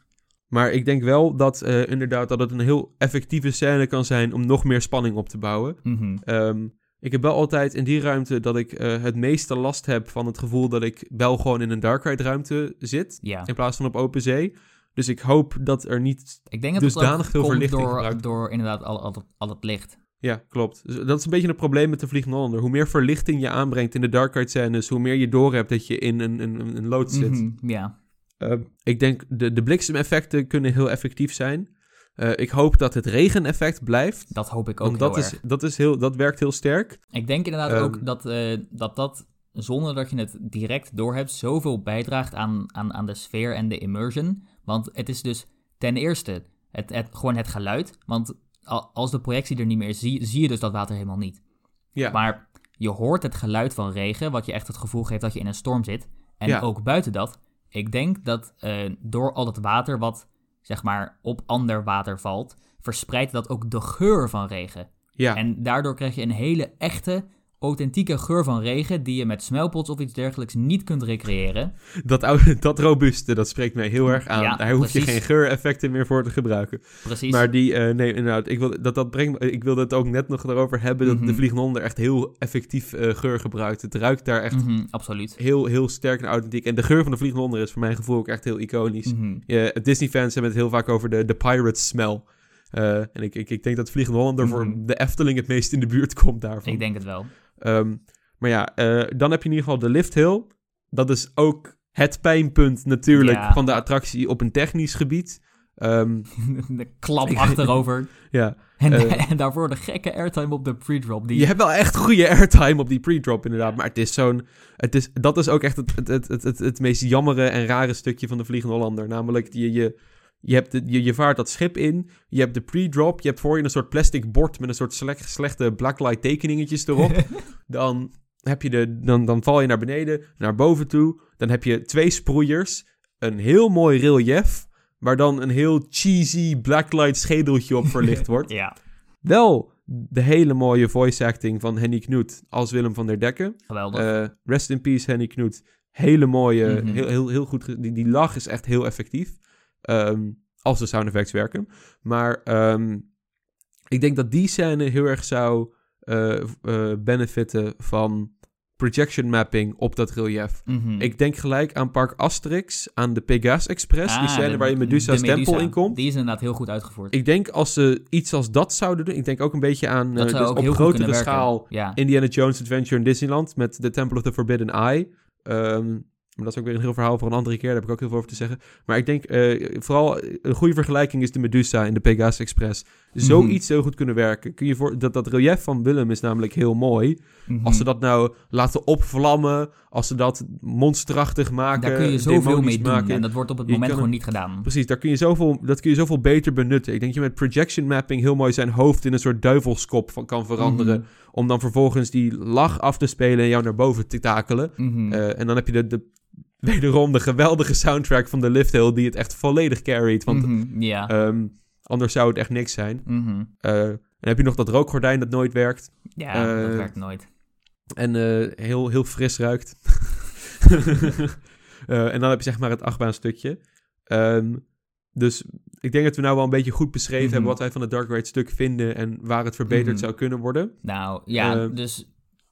Maar ik denk wel dat eh, inderdaad dat het een heel effectieve scène kan zijn... om nog meer spanning op te bouwen. Mhm. Ehm, ik heb wel altijd in die ruimte dat ik eh, het meeste last heb van het gevoel dat ik wel gewoon in een dark ride ruimte zit. Ja, In plaats van op open zee. Dus ik hoop dat er niet... ik denk dat het dusdanig veel verlichting door, gebruikt. door inderdaad al, al, al het licht. Ja, klopt. Dus dat is een beetje een probleem met de Vliegende Hollander. Hoe meer verlichting je aanbrengt in de dark ride scènes... hoe meer je doorhebt dat je in een, een, een loods zit. Mhm, Ja, Ehm, ik denk de, de bliksemeffecten kunnen heel effectief zijn. Eh, ik hoop dat het regeneffect blijft. dat hoop ik ook Want heel dat, erg. is, dat, is heel, dat werkt heel sterk. Ik denk inderdaad Ehm, ook dat, eh, dat dat, zonder dat je het direct doorhebt, zoveel bijdraagt aan, aan, aan de sfeer en de immersion. Want het is dus ten eerste het, het, gewoon het geluid. Want als de projectie er niet meer is, zie, zie je dus dat water helemaal niet. Ja, Maar je hoort het geluid van regen, wat je echt het gevoel geeft dat je in een storm zit. En Ja. ook buiten dat, ik denk dat eh, door al het water wat zeg maar op ander water valt, verspreidt dat ook de geur van regen. ja. En daardoor krijg je een hele echte, authentieke geur van regen die je met smelpots of iets dergelijks niet kunt recreëren. Dat, oude, dat robuuste, dat spreekt mij heel erg aan. Ja, Daar hoef je geen geureffecten meer voor te gebruiken. Precies. Maar die, eh, nee, inderdaad, ik wil, dat, dat brengt, ik wilde het ook net nog erover hebben, dat Mhm. de Vliegende Hollander echt heel effectief eh, geur gebruikt. Het ruikt daar echt Mhm, absoluut. heel, heel sterk en authentiek. En de geur van de Vliegende Hollander is voor mijn gevoel ook echt heel iconisch. Mhm. Ja, Disney-fans hebben het heel vaak over de, de pirate smell. Eh, en ik, ik, ik denk dat Vliegende Hollander voor Mhm. de Efteling het meest in de buurt komt daarvan. Ik denk het wel. Ehm, maar ja, eh, dan heb je in ieder geval de lift hill. Dat is ook het pijnpunt natuurlijk Ja. van de attractie op een technisch gebied. Ehm, de klap achterover. ja, En, Eh. en daarvoor de gekke airtime op de pre-drop. Die... je hebt wel echt goede airtime op die pre-drop inderdaad. Maar het is zo'n... Het is, dat is ook echt het, het, het, het, het, het meest jammere en rare stukje van de Vliegende Hollander. Namelijk, je, je, je, hebt de, je, je vaart dat schip in, je hebt de pre-drop, je hebt voor je een soort plastic bord met een soort slecht, slechte blacklight tekeningetjes erop. dan, heb je de, dan, dan val je naar beneden, naar boven toe. Dan heb je twee sproeiers, een heel mooi relief, waar dan een heel cheesy blacklight schedeltje op verlicht wordt. ja, Wel de hele mooie voice acting van Henny Knoet als Willem van der Dekken. geweldig. Eh, rest in peace, Henny Knoet. Hele mooie, Mhm. heel, heel, heel goed. Die, die lach is echt heel effectief. Ehm, als de sound effects werken. Maar ehm, ik denk dat die scène heel erg zou eh, benefitten van projection mapping op dat relief. Mhm. Ik denk gelijk aan Park Asterix, aan de Pegasus Express. die Ah, scène de- waar je Medusa's de tempel Medusa. in komt. Die is inderdaad heel goed uitgevoerd. Ik denk als ze iets als dat zouden doen. Ik denk ook een beetje aan eh, dus op grotere schaal Ja. Indiana Jones Adventure in Disneyland met The Temple of the Forbidden Eye. Ehm, maar dat is ook weer een heel verhaal voor een andere keer. Daar heb ik ook heel veel over te zeggen. Maar ik denk eh, vooral een goede vergelijking is de Medusa in de Pegasus Express. Zoiets heel goed kunnen werken. Kun je voor, dat, dat relief van Willem is namelijk heel mooi. Mhm. Als ze dat nou laten opvlammen, als ze dat monsterachtig maken, Daar kun je zoveel mee doen. maken. En dat wordt op het moment gewoon niet gedaan. Precies, daar kun je zoveel, dat kun je zoveel beter benutten. Ik denk dat je met projection mapping heel mooi zijn hoofd in een soort duivelskop van, kan veranderen. Mhm. Om dan vervolgens die lach af te spelen en jou naar boven te takelen. Mhm. Eh, en dan heb je de, de, wederom de geweldige soundtrack van de Lift Hill die het echt volledig carried. Want Mhm, ehm, anders zou het echt niks zijn. Mhm. Eh, en heb je nog dat rookgordijn dat nooit werkt. Ja, dat eh, werkt nooit. En eh, heel, heel fris ruikt. En dan heb je zeg maar het achtbaanstukje. Ehm dus ik denk dat we nou wel een beetje goed beschreven Mhm. hebben wat wij van het Dark Ride stuk vinden en waar het verbeterd zou kunnen worden. Nou, ja, dus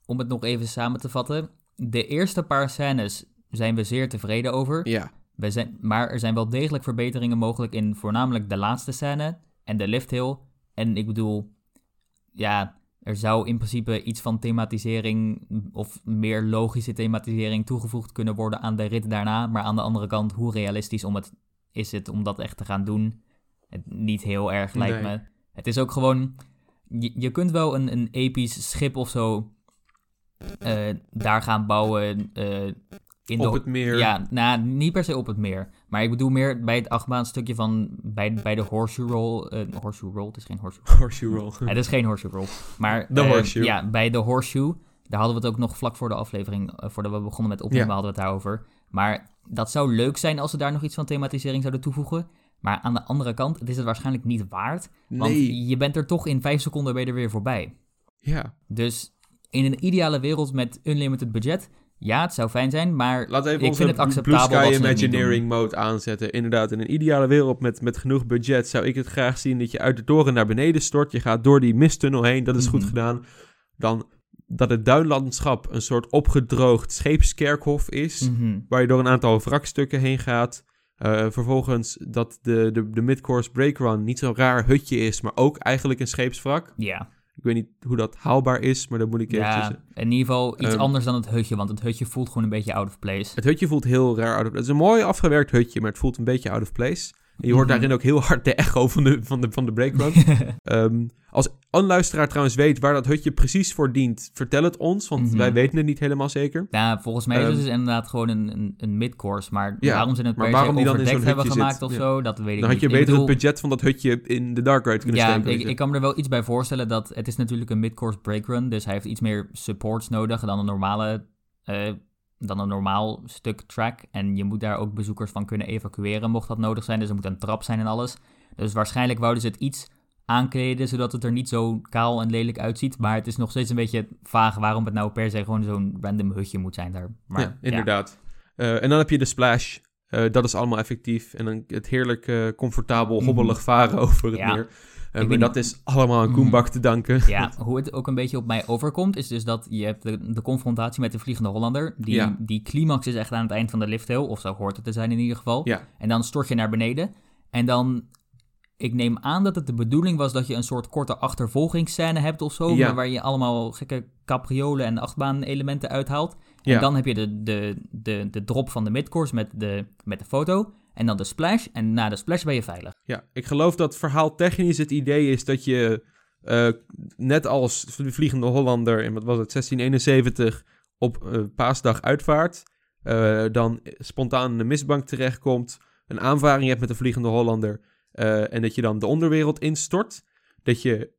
om het nog even samen te vatten. De eerste paar scènes zijn we zeer tevreden over. Ja, We zijn, maar er zijn wel degelijk verbeteringen mogelijk in voornamelijk de laatste scène en de lift hill. En ik bedoel, ja, er zou in principe iets van thematisering of meer logische thematisering toegevoegd kunnen worden aan de rit daarna. Maar aan de andere kant, hoe realistisch om het, is het om dat echt te gaan doen? Het, niet heel erg, lijkt Nee. me. Het is ook gewoon, je, je kunt wel een, een episch schip of zo eh, daar gaan bouwen. eh, in op de, het meer. ja, nou, niet per se op het meer. Maar ik bedoel meer bij het achtbaanstukje van... Bij, bij de horseshoe roll... eh, horseshoe roll, het is geen horseshoe. Horseshoe roll. het is geen horseshoe roll. Maar De eh, horseshoe. Ja, bij de horseshoe... Daar hadden we het ook nog vlak voor de aflevering... eh, voordat we begonnen met opnemen Ja. hadden we het daarover. Maar dat zou leuk zijn als ze daar nog iets van thematisering zouden toevoegen. Maar aan de andere kant, het is het waarschijnlijk niet waard. Want Nee, je bent er toch in vijf seconden ben je er weer voorbij. ja. Dus in een ideale wereld met unlimited budget... Ja, het zou fijn zijn, maar Laat even ik vind het Blue acceptabel Sky het niet Imagineering mode aanzetten. Inderdaad, in een ideale wereld met, met genoeg budget zou ik het graag zien dat je uit de toren naar beneden stort. Je gaat door die misttunnel heen, dat is goed Mhm. gedaan. Dan dat het duinlandschap een soort opgedroogd scheepskerkhof is, Mhm. waar je door een aantal wrakstukken heen gaat. Eh, vervolgens dat de, de, de midcourse breakrun niet zo'n raar hutje is, maar ook eigenlijk een scheepswrak. Ja, Ik weet niet hoe dat haalbaar is, maar dat moet ik eventjes... ja in ieder geval iets Ehm, anders dan het hutje, want het hutje voelt gewoon een beetje out of place. Het hutje voelt heel raar out of Het is een mooi afgewerkt hutje, maar het voelt een beetje out of place. Je hoort Mhm. daarin ook heel hard de echo van de, van de, van de breakrun. Ehm, als een luisteraar trouwens weet waar dat hutje precies voor dient, vertel het ons, want Mhm. wij weten het niet helemaal zeker. ja, volgens mij is het Ehm, dus inderdaad gewoon een, een, een midcourse, maar Ja, waarom ze het maar waarom die dan in zo'n hebben gemaakt zit, of ja. zo, dat weet ik Dan had je niet. beter het budget van dat hutje in de Dark Ride kunnen ja, steken. ik, ik kan me er wel iets bij voorstellen dat het is natuurlijk een midcourse breakrun, dus hij heeft iets meer supports nodig dan een normale... eh, dan een normaal stuk track. En je moet daar ook bezoekers van kunnen evacueren, mocht dat nodig zijn. Dus er moet een trap zijn en alles. Dus waarschijnlijk wouden ze het iets aankleden, zodat het er niet zo kaal en lelijk uitziet. Maar het is nog steeds een beetje vaag waarom het nou per se gewoon zo'n random hutje moet zijn daar. Maar, ja, inderdaad. Eh, en dan heb je de splash. Eh, dat is allemaal effectief. En dan het heerlijk comfortabel, Mhm. hobbelig varen over het Ja. meer. Maar dat is allemaal aan. Koenbak te danken. Ja, hoe het ook een beetje op mij overkomt, is dus dat je hebt de, de confrontatie met de Vliegende Hollander. Die, Ja. die climax is echt aan het eind van de lifthill, of zo hoort het te zijn in ieder geval. Ja. En dan stort je naar beneden. En dan, ik neem aan dat het de bedoeling was dat je een soort korte achtervolgingsscène hebt of zo. Ja. Waar je allemaal gekke capriolen en achtbaan-elementen uithaalt. En Ja. dan heb je de, de, de, de drop van de midcourse met de, met de foto. En dan de splash. En na de splash ben je veilig. Ja, ik geloof dat verhaal technisch het idee is dat je eh, net als de Vliegende Hollander in wat was het 1671 op eh, paasdag uitvaart, eh, dan spontaan in de mistbank terechtkomt, een aanvaring hebt met de Vliegende Hollander en dat je dan de onderwereld instort, dat je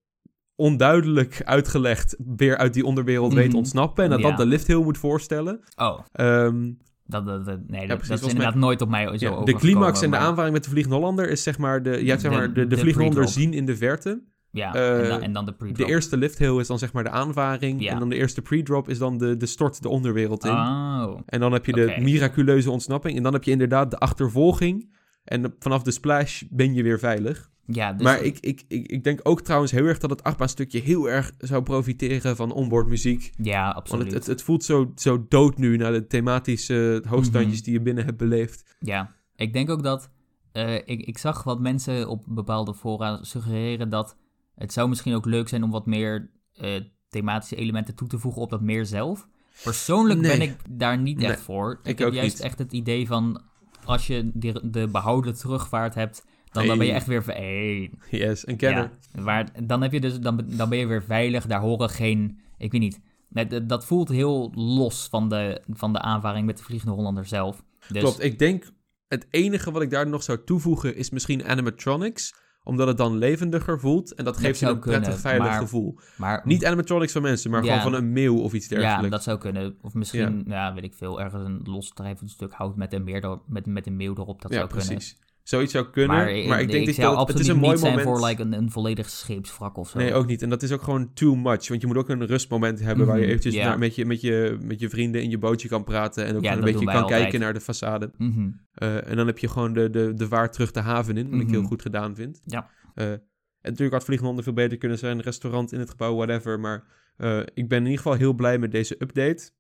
onduidelijk uitgelegd weer uit die onderwereld weet Mhm. ontsnappen en dat Ja. dat de lift heel moet voorstellen. Oh, Ehm, dat, dat, dat- nee, dat, precies, dat is mij- inderdaad nooit op mij zo ja, de climax en de maar- aanvaring met de Vliegende Hollander is zeg maar de, hebt zeg maar de, de, de Vliegende Hollander zien in de verte. Ja, Eh, en, dan, en dan de De eerste lift hill is dan zeg maar de aanvaring. Ja. En dan de eerste pre-drop is dan de, de stort de onderwereld in. Oh, En dan heb je de miraculeuze ontsnapping. En dan heb je inderdaad de achtervolging. En vanaf de splash ben je weer veilig. Ja, dus... maar ik, ik, ik, ik denk ook trouwens heel erg dat het achtbaanstukje heel erg zou profiteren van onboard muziek. Ja, Want absoluut. het, het, het voelt zo, zo dood nu naar de thematische hoogstandjes Mhm. die je binnen hebt beleefd. Ja, ik denk ook dat... eh, ik, ik zag wat mensen op bepaalde fora suggereren dat het zou misschien ook leuk zijn om wat meer eh, thematische elementen toe te voegen op dat meer zelf. Persoonlijk Nee. ben ik daar niet Nee, echt voor. Ik, ik heb juist niet. echt het idee van als je die, de behouden terugvaart hebt, dan, ben je echt weer... Hey, Yes, een kenner. Ja, waar, dan, heb je dus, dan, dan ben je weer veilig. Daar horen geen... Ik weet niet. Dat- dat voelt heel los van de, van de aanvaring met de Vliegende Hollander zelf. Dus, Klopt, ik denk het enige wat ik daar nog zou toevoegen is misschien animatronics. Omdat het dan levendiger voelt. En dat geeft je een prettig veilig maar- gevoel. Maar Niet animatronics van mensen, maar Ja. gewoon van een meeuw of iets ja, dergelijks. dat zou kunnen. Of misschien, ja. weet ik veel, ergens een losdrijvend stuk hout met een, meer erop- met, met een meeuw erop. Dat ja, zou kunnen. Zoiets zou kunnen. Maar, Maar, ik, ik denk dat het absoluut is een mooi niet zijn voor like, een, een volledig scheepswrak of zo. Nee, ook niet. En dat is ook gewoon too much. Want je moet ook een rustmoment hebben waar je Mhm, eventjes naar, met, je, met, je, met je vrienden in je bootje kan praten. En ook Ja, een beetje kan altijd. kijken naar de façade. Mhm. Eh, en dan heb je gewoon de, de, de vaart terug de haven in. Wat ik heel Mhm. goed gedaan vind. Ja. Eh, en natuurlijk had Vliegende Honden veel beter kunnen zijn. Restaurant in het gebouw, whatever. Maar eh, ik ben in ieder geval heel blij met deze update.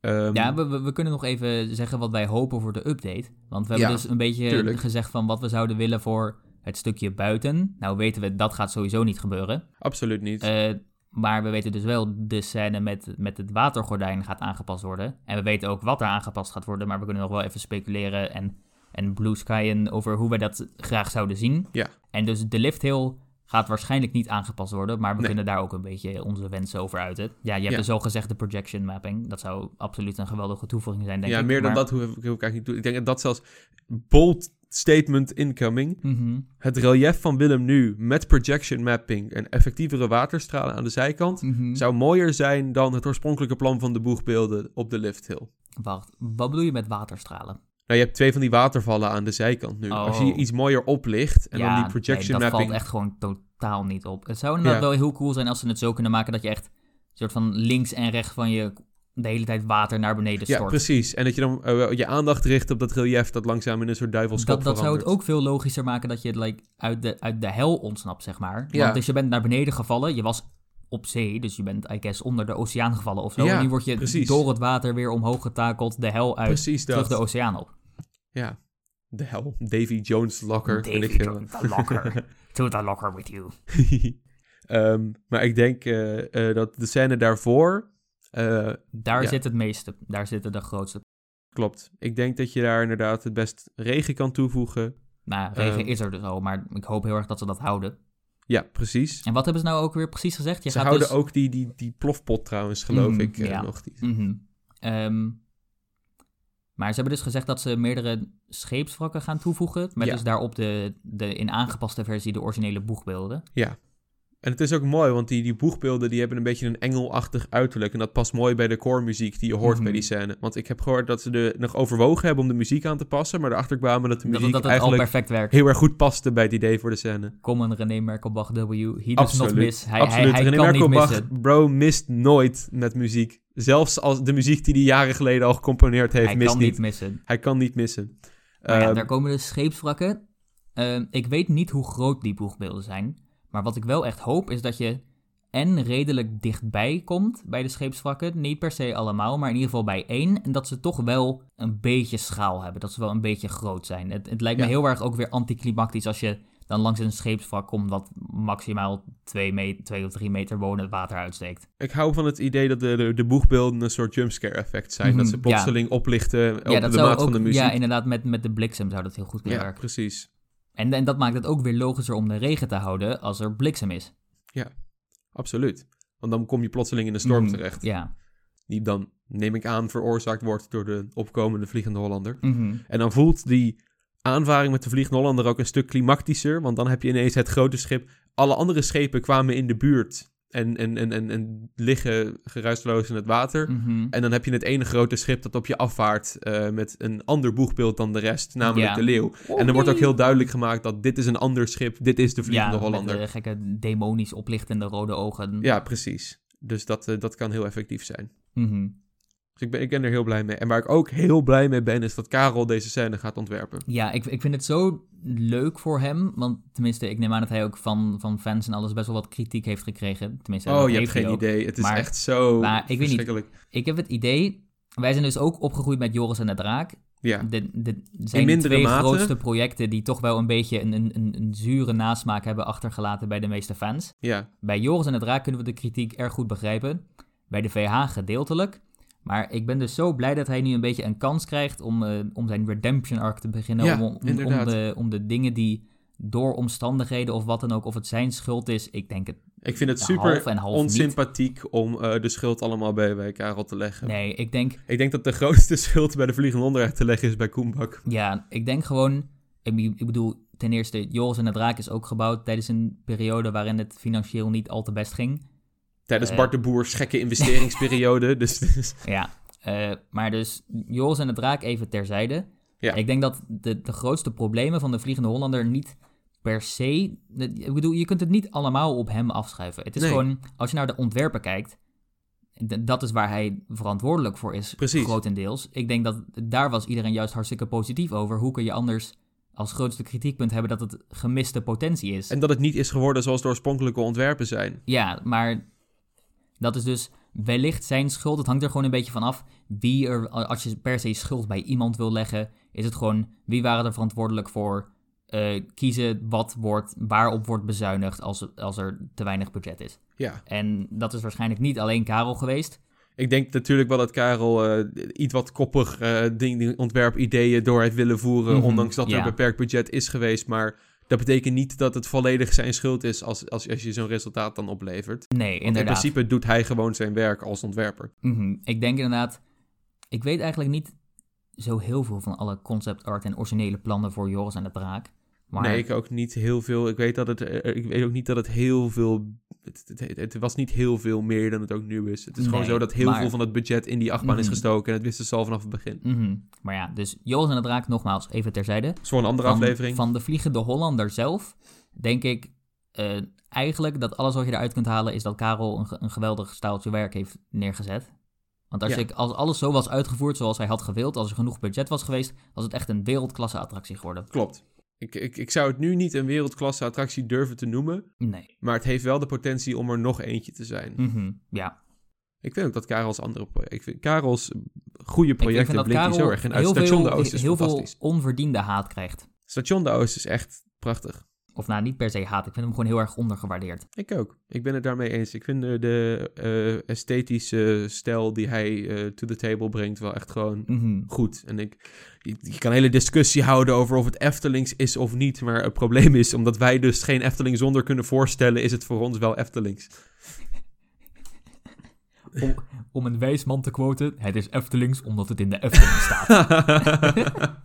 Ehm, Ja, we, we, kunnen nog even zeggen wat wij hopen voor de update. Want we hebben Ja, dus een beetje tuurlijk. gezegd van wat we zouden willen voor het stukje buiten. Nou weten we, dat gaat sowieso niet gebeuren. Absoluut niet. Eh, maar we weten dus wel, de scène met, met het watergordijn gaat aangepast worden. En we weten ook wat er aangepast gaat worden. Maar we kunnen nog wel even speculeren en, en blue skyen over hoe wij dat graag zouden zien. Ja. En dus de lift hill gaat waarschijnlijk niet aangepast worden. Maar we Nee. kunnen daar ook een beetje onze wensen over uiten. Ja, je hebt Ja. de projection mapping. Dat zou absoluut een geweldige toevoeging zijn, denk ja, ik. meer dan Maar- dat hoef ik, eigenlijk niet toe. Ik denk dat dat zelfs bold statement incoming. Mhm, Het relief van Willem nu met projection mapping en effectievere waterstralen aan de zijkant mhm. zou mooier zijn dan het oorspronkelijke plan van de boegbeelden op de lift hill. Wacht, wat bedoel je met waterstralen? Nou, je hebt twee van die watervallen aan de zijkant nu. Als je Oh. iets mooier oplicht en dan die projection nee, dat mapping. valt echt gewoon totaal niet op. Het zou inderdaad Ja. wel heel cool zijn als ze het zo kunnen maken dat je echt een soort van links en rechts van je de hele tijd water naar beneden Ja, stort. precies. En dat je dan eh, je aandacht richt op dat relief dat langzaam in een soort duivelskop dat, dat zou het ook veel logischer maken dat je like, uit, de, uit de hel ontsnapt, zeg maar. Ja. Want dus je bent naar beneden gevallen, je was op zee, dus je bent, I guess, onder de oceaan gevallen of zo. Ja, en nu word je precies. door het water weer omhoog getakeld, de hel uit, Precies terug de oceaan op. Ja. De hel. Davy Jones locker. ik Davy. Jones, the locker. To the locker with you. Ehm, maar ik denk eh, eh, dat de scène daarvoor... eh, Daar Ja. zit het meeste, daar zitten de grootste. klopt. Ik denk dat je daar inderdaad het best regen kan toevoegen. Nou, regen Ehm. is er dus al, maar ik hoop heel erg dat ze dat houden. Ja, precies. En wat hebben ze nou ook weer precies gezegd? Je Ze gaat houden dus... ook die, die, die plofpot trouwens, geloof Mhm, ik, ja. nog. Die... Ehm, maar ze hebben dus gezegd dat ze meerdere scheepswrakken gaan toevoegen. Met Ja. dus daarop de, de in aangepaste versie de originele boegbeelden. Ja. En het is ook mooi, want die, die boegbeelden die hebben een beetje een engelachtig uiterlijk. En dat past mooi bij de koormuziek die je hoort Mhm. bij die scène. Want ik heb gehoord dat ze er nog overwogen hebben om de muziek aan te passen. Maar erachter kwamen dat de muziek dat het al eigenlijk perfect werkt. heel erg goed paste bij het idee voor de scène. Common René Merkelbach W. He does not Absoluut. miss. Hij, Absoluut. hij, hij René kan niet Merkelbach, missen. bro, mist nooit met muziek. Zelfs als de muziek die hij jaren geleden al gecomponeerd heeft, Hij mist kan niet. niet missen. Hij kan niet missen. Maar ja, Ehm, daar komen dus scheepswrakken. Ehm, ik weet niet hoe groot die boegbeelden zijn. Maar wat ik wel echt hoop is dat je en redelijk dichtbij komt bij de scheepswrakken. Niet per se allemaal, maar in ieder geval bij één. En dat ze toch wel een beetje schaal hebben. Dat ze wel een beetje groot zijn. Het, het lijkt me heel erg ook weer anticlimactisch als je dan langs een scheepswrak komt wat maximaal twee, me- twee of drie meter boven het water uitsteekt. Ik hou van het idee dat de, de, de boegbeelden een soort jumpscare effect zijn. Dat Mhm, ze plotseling oplichten op ja, de maat ook, van de muziek. ja, inderdaad, met, met de bliksem zou dat heel goed kunnen Ja, werken. precies. En, en dat maakt het ook weer logischer om de regen te houden als er bliksem is. Absoluut. Want dan kom je plotseling in een storm Mhm, terecht. Ja. Die dan, neem ik aan, veroorzaakt wordt door de opkomende Vliegende Hollander. Mhm. En dan voelt die aanvaring met de Vliegende Hollander ook een stuk klimactischer. Want dan heb je ineens het grote schip. Alle andere schepen kwamen in de buurt. En, en, en, en, en liggen geruisloos in het water. Mhm. En dan heb je het ene grote schip dat op je afvaart eh, met een ander boegbeeld dan de rest, namelijk Ja. de leeuw. en dan wordt ook heel duidelijk gemaakt dat dit is een ander schip, dit is de Vliegende ja, Hollander. met de gekke demonisch oplichtende rode ogen. Ja, precies. Dus dat, eh, dat kan heel effectief zijn. Mhm. Dus ik ben, ik ben er heel blij mee. En waar ik ook heel blij mee ben, is dat Karel deze scène gaat ontwerpen. Ja, ik, ik vind het zo leuk voor hem. Want tenminste, ik neem aan dat hij ook van, van fans en alles best wel wat kritiek heeft gekregen. Tenminste, Oh, je hebt geen ook. idee. Het is Maar- echt zo maar ik weet niet. verschrikkelijk. Ik heb het idee... Wij zijn dus ook opgegroeid met Joris en de Draak. Ja, De, de, zijn mindere twee mate. grootste projecten die toch wel een beetje een, een, een, een zure nasmaak hebben achtergelaten bij de meeste fans. ja. Bij Joris en de Draak kunnen we de kritiek erg goed begrijpen. Bij de VH gedeeltelijk. Maar ik ben dus zo blij dat hij nu een beetje een kans krijgt om, eh, om zijn redemption arc te beginnen. Ja, om, om, de, om de dingen die door omstandigheden of wat dan ook, of het zijn schuld is, ik denk het Ik vind het super half en half onsympathiek om eh, de schuld allemaal bij, bij Karel te leggen. Nee, ik denk, Ik denk dat de grootste schuld bij de Vliegende Hollander te leggen is bij Koenbak. ja, ik denk gewoon, ik bedoel, ten eerste, Joris en de Draak is ook gebouwd tijdens een periode waarin het financieel niet al te best ging. Tijdens Eh. Bart de Boers gekke investeringsperiode. dus, dus Ja, eh, maar dus Joris en de Draak even terzijde. Ja. Ik denk dat de, de grootste problemen van de Vliegende Hollander niet per se... Ik bedoel, je kunt het niet allemaal op hem afschuiven. Het is Nee. gewoon, als je naar de ontwerpen kijkt... Dat is waar hij verantwoordelijk voor is, Precies. grotendeels. Ik denk dat daar was iedereen juist hartstikke positief over. Hoe kun je anders als grootste kritiekpunt hebben dat het gemiste potentie is? en dat het niet is geworden zoals de oorspronkelijke ontwerpen zijn. Ja, maar dat is dus wellicht zijn schuld. Het hangt er gewoon een beetje van af wie er, als je per se schuld bij iemand wil leggen, is het gewoon wie waren er verantwoordelijk voor eh, kiezen wat wordt, waarop wordt bezuinigd als, als er te weinig budget is. Ja. En dat is waarschijnlijk niet alleen Karel geweest. Ik denk natuurlijk wel dat Karel eh, iets wat koppig eh ding, ontwerpideeën door heeft willen voeren. Mhm, ondanks dat er een beperkt budget is geweest. Maar dat betekent niet dat het volledig zijn schuld is als, als, als je zo'n resultaat dan oplevert. Nee, Want in inderdaad. principe doet hij gewoon zijn werk als ontwerper. Mhm. Ik denk inderdaad, ik weet eigenlijk niet zo heel veel van alle concept art en originele plannen voor Joris en de Draak. Maar Nee, ik ook niet heel veel. Ik weet, dat het, eh, ik weet ook niet dat het heel veel... Het, het, het- het was niet heel veel meer dan het ook nu is. Het is gewoon zo dat heel maar- veel van het budget in die achtbaan is Mhm. gestoken. En het wisten ze al vanaf het begin. Mhm. Maar ja, dus Joris en de Draak, nogmaals, even terzijde. Dat is voor een andere Van, aflevering. van de Vliegende Hollander zelf, denk ik eh, eigenlijk dat alles wat je eruit kunt halen is dat Karel een, een geweldig staaltje werk heeft neergezet. Want als, Ja. ik, als alles zo was uitgevoerd zoals hij had gewild, als er genoeg budget was geweest, was het echt een wereldklasse attractie geworden. Klopt. Ik, ik, ik zou het nu niet een wereldklasse attractie durven te noemen. Nee. Maar het heeft wel de potentie om er nog eentje te zijn. Mhm. Ja. Ik vind ook dat Karels andere. Ik vind Karels goede Ik projecten vind dat zo erg in uit. Station veel, de Oost is heel veel onverdiende haat krijgt. Station de Oost is echt prachtig. Of nou, niet per se haat. Ik vind hem gewoon heel erg ondergewaardeerd. Ik ook. Ik ben het daarmee eens. Ik vind de, eh, esthetische stijl die hij eh, to the table brengt wel echt gewoon Mhm. goed. En ik, je, je kan een hele discussie houden over of het Eftelings is of niet. Maar het probleem is, omdat wij dus geen Efteling zonder kunnen voorstellen, is het voor ons wel Eftelings. Om, om een wijs man te quoten, het is Eftelings omdat het in de Efteling staat.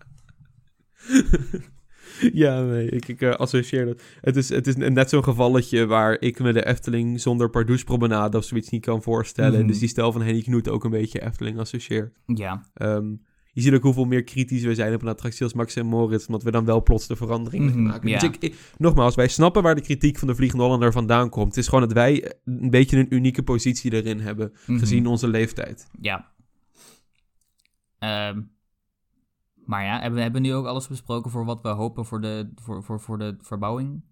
Ja, nee, ik, ik eh, associeer dat. Het is, het is net zo'n gevalletje waar ik me de Efteling zonder Pardoespromenade of zoiets niet kan voorstellen. Mhm. Dus die stijl van Henny Knoet ook een beetje Efteling associeer. Ja, Ehm, je ziet ook hoeveel meer kritisch we zijn op een attractie als Max en Moritz, omdat we dan wel plots de verandering Mhm, maken. ja. Dus ik, ik- nogmaals, wij snappen waar de kritiek van de Vliegende Hollander vandaan komt. Het is gewoon dat wij een beetje een unieke positie erin hebben, Mhm. gezien onze leeftijd. Ja. Ehm, maar ja, hebben we hebben nu ook alles besproken voor wat we hopen voor de, voor, voor, voor de verbouwing?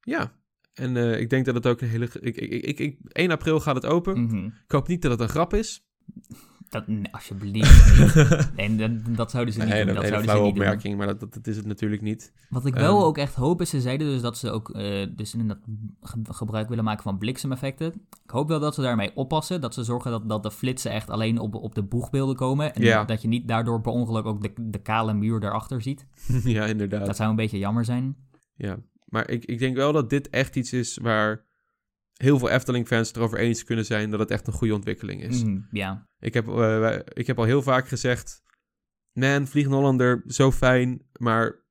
Ja, en eh, ik denk dat het ook een hele... Ik, ik, ik, ik, 1 april gaat het open. Mhm. Ik hoop niet dat het een grap is. Dat, alsjeblieft niet. Nee, dat, dat zouden ze niet Nee, doen. dat Dat een hele zouden ze doen. opmerking, maar dat, dat, dat is het natuurlijk niet. Wat ik wel Ehm. ook echt hoop is, ze zeiden dus dat ze ook eh, dus inderdaad ge- gebruik willen maken van bliksemeffecten. Ik hoop wel dat ze daarmee oppassen, dat ze zorgen dat, dat de flitsen echt alleen op, op de boegbeelden komen. En dat je niet daardoor per ongeluk ook de, de kale muur daarachter ziet. ja, inderdaad. Dat zou een beetje jammer zijn. Ja, maar ik, ik denk wel dat dit echt iets is waar heel veel Efteling-fans erover eens kunnen zijn dat het echt een goede ontwikkeling is. Mhm, ja. Ik, heb, eh, ik heb al heel vaak gezegd, man, Vliegende Hollander, zo fijn, maar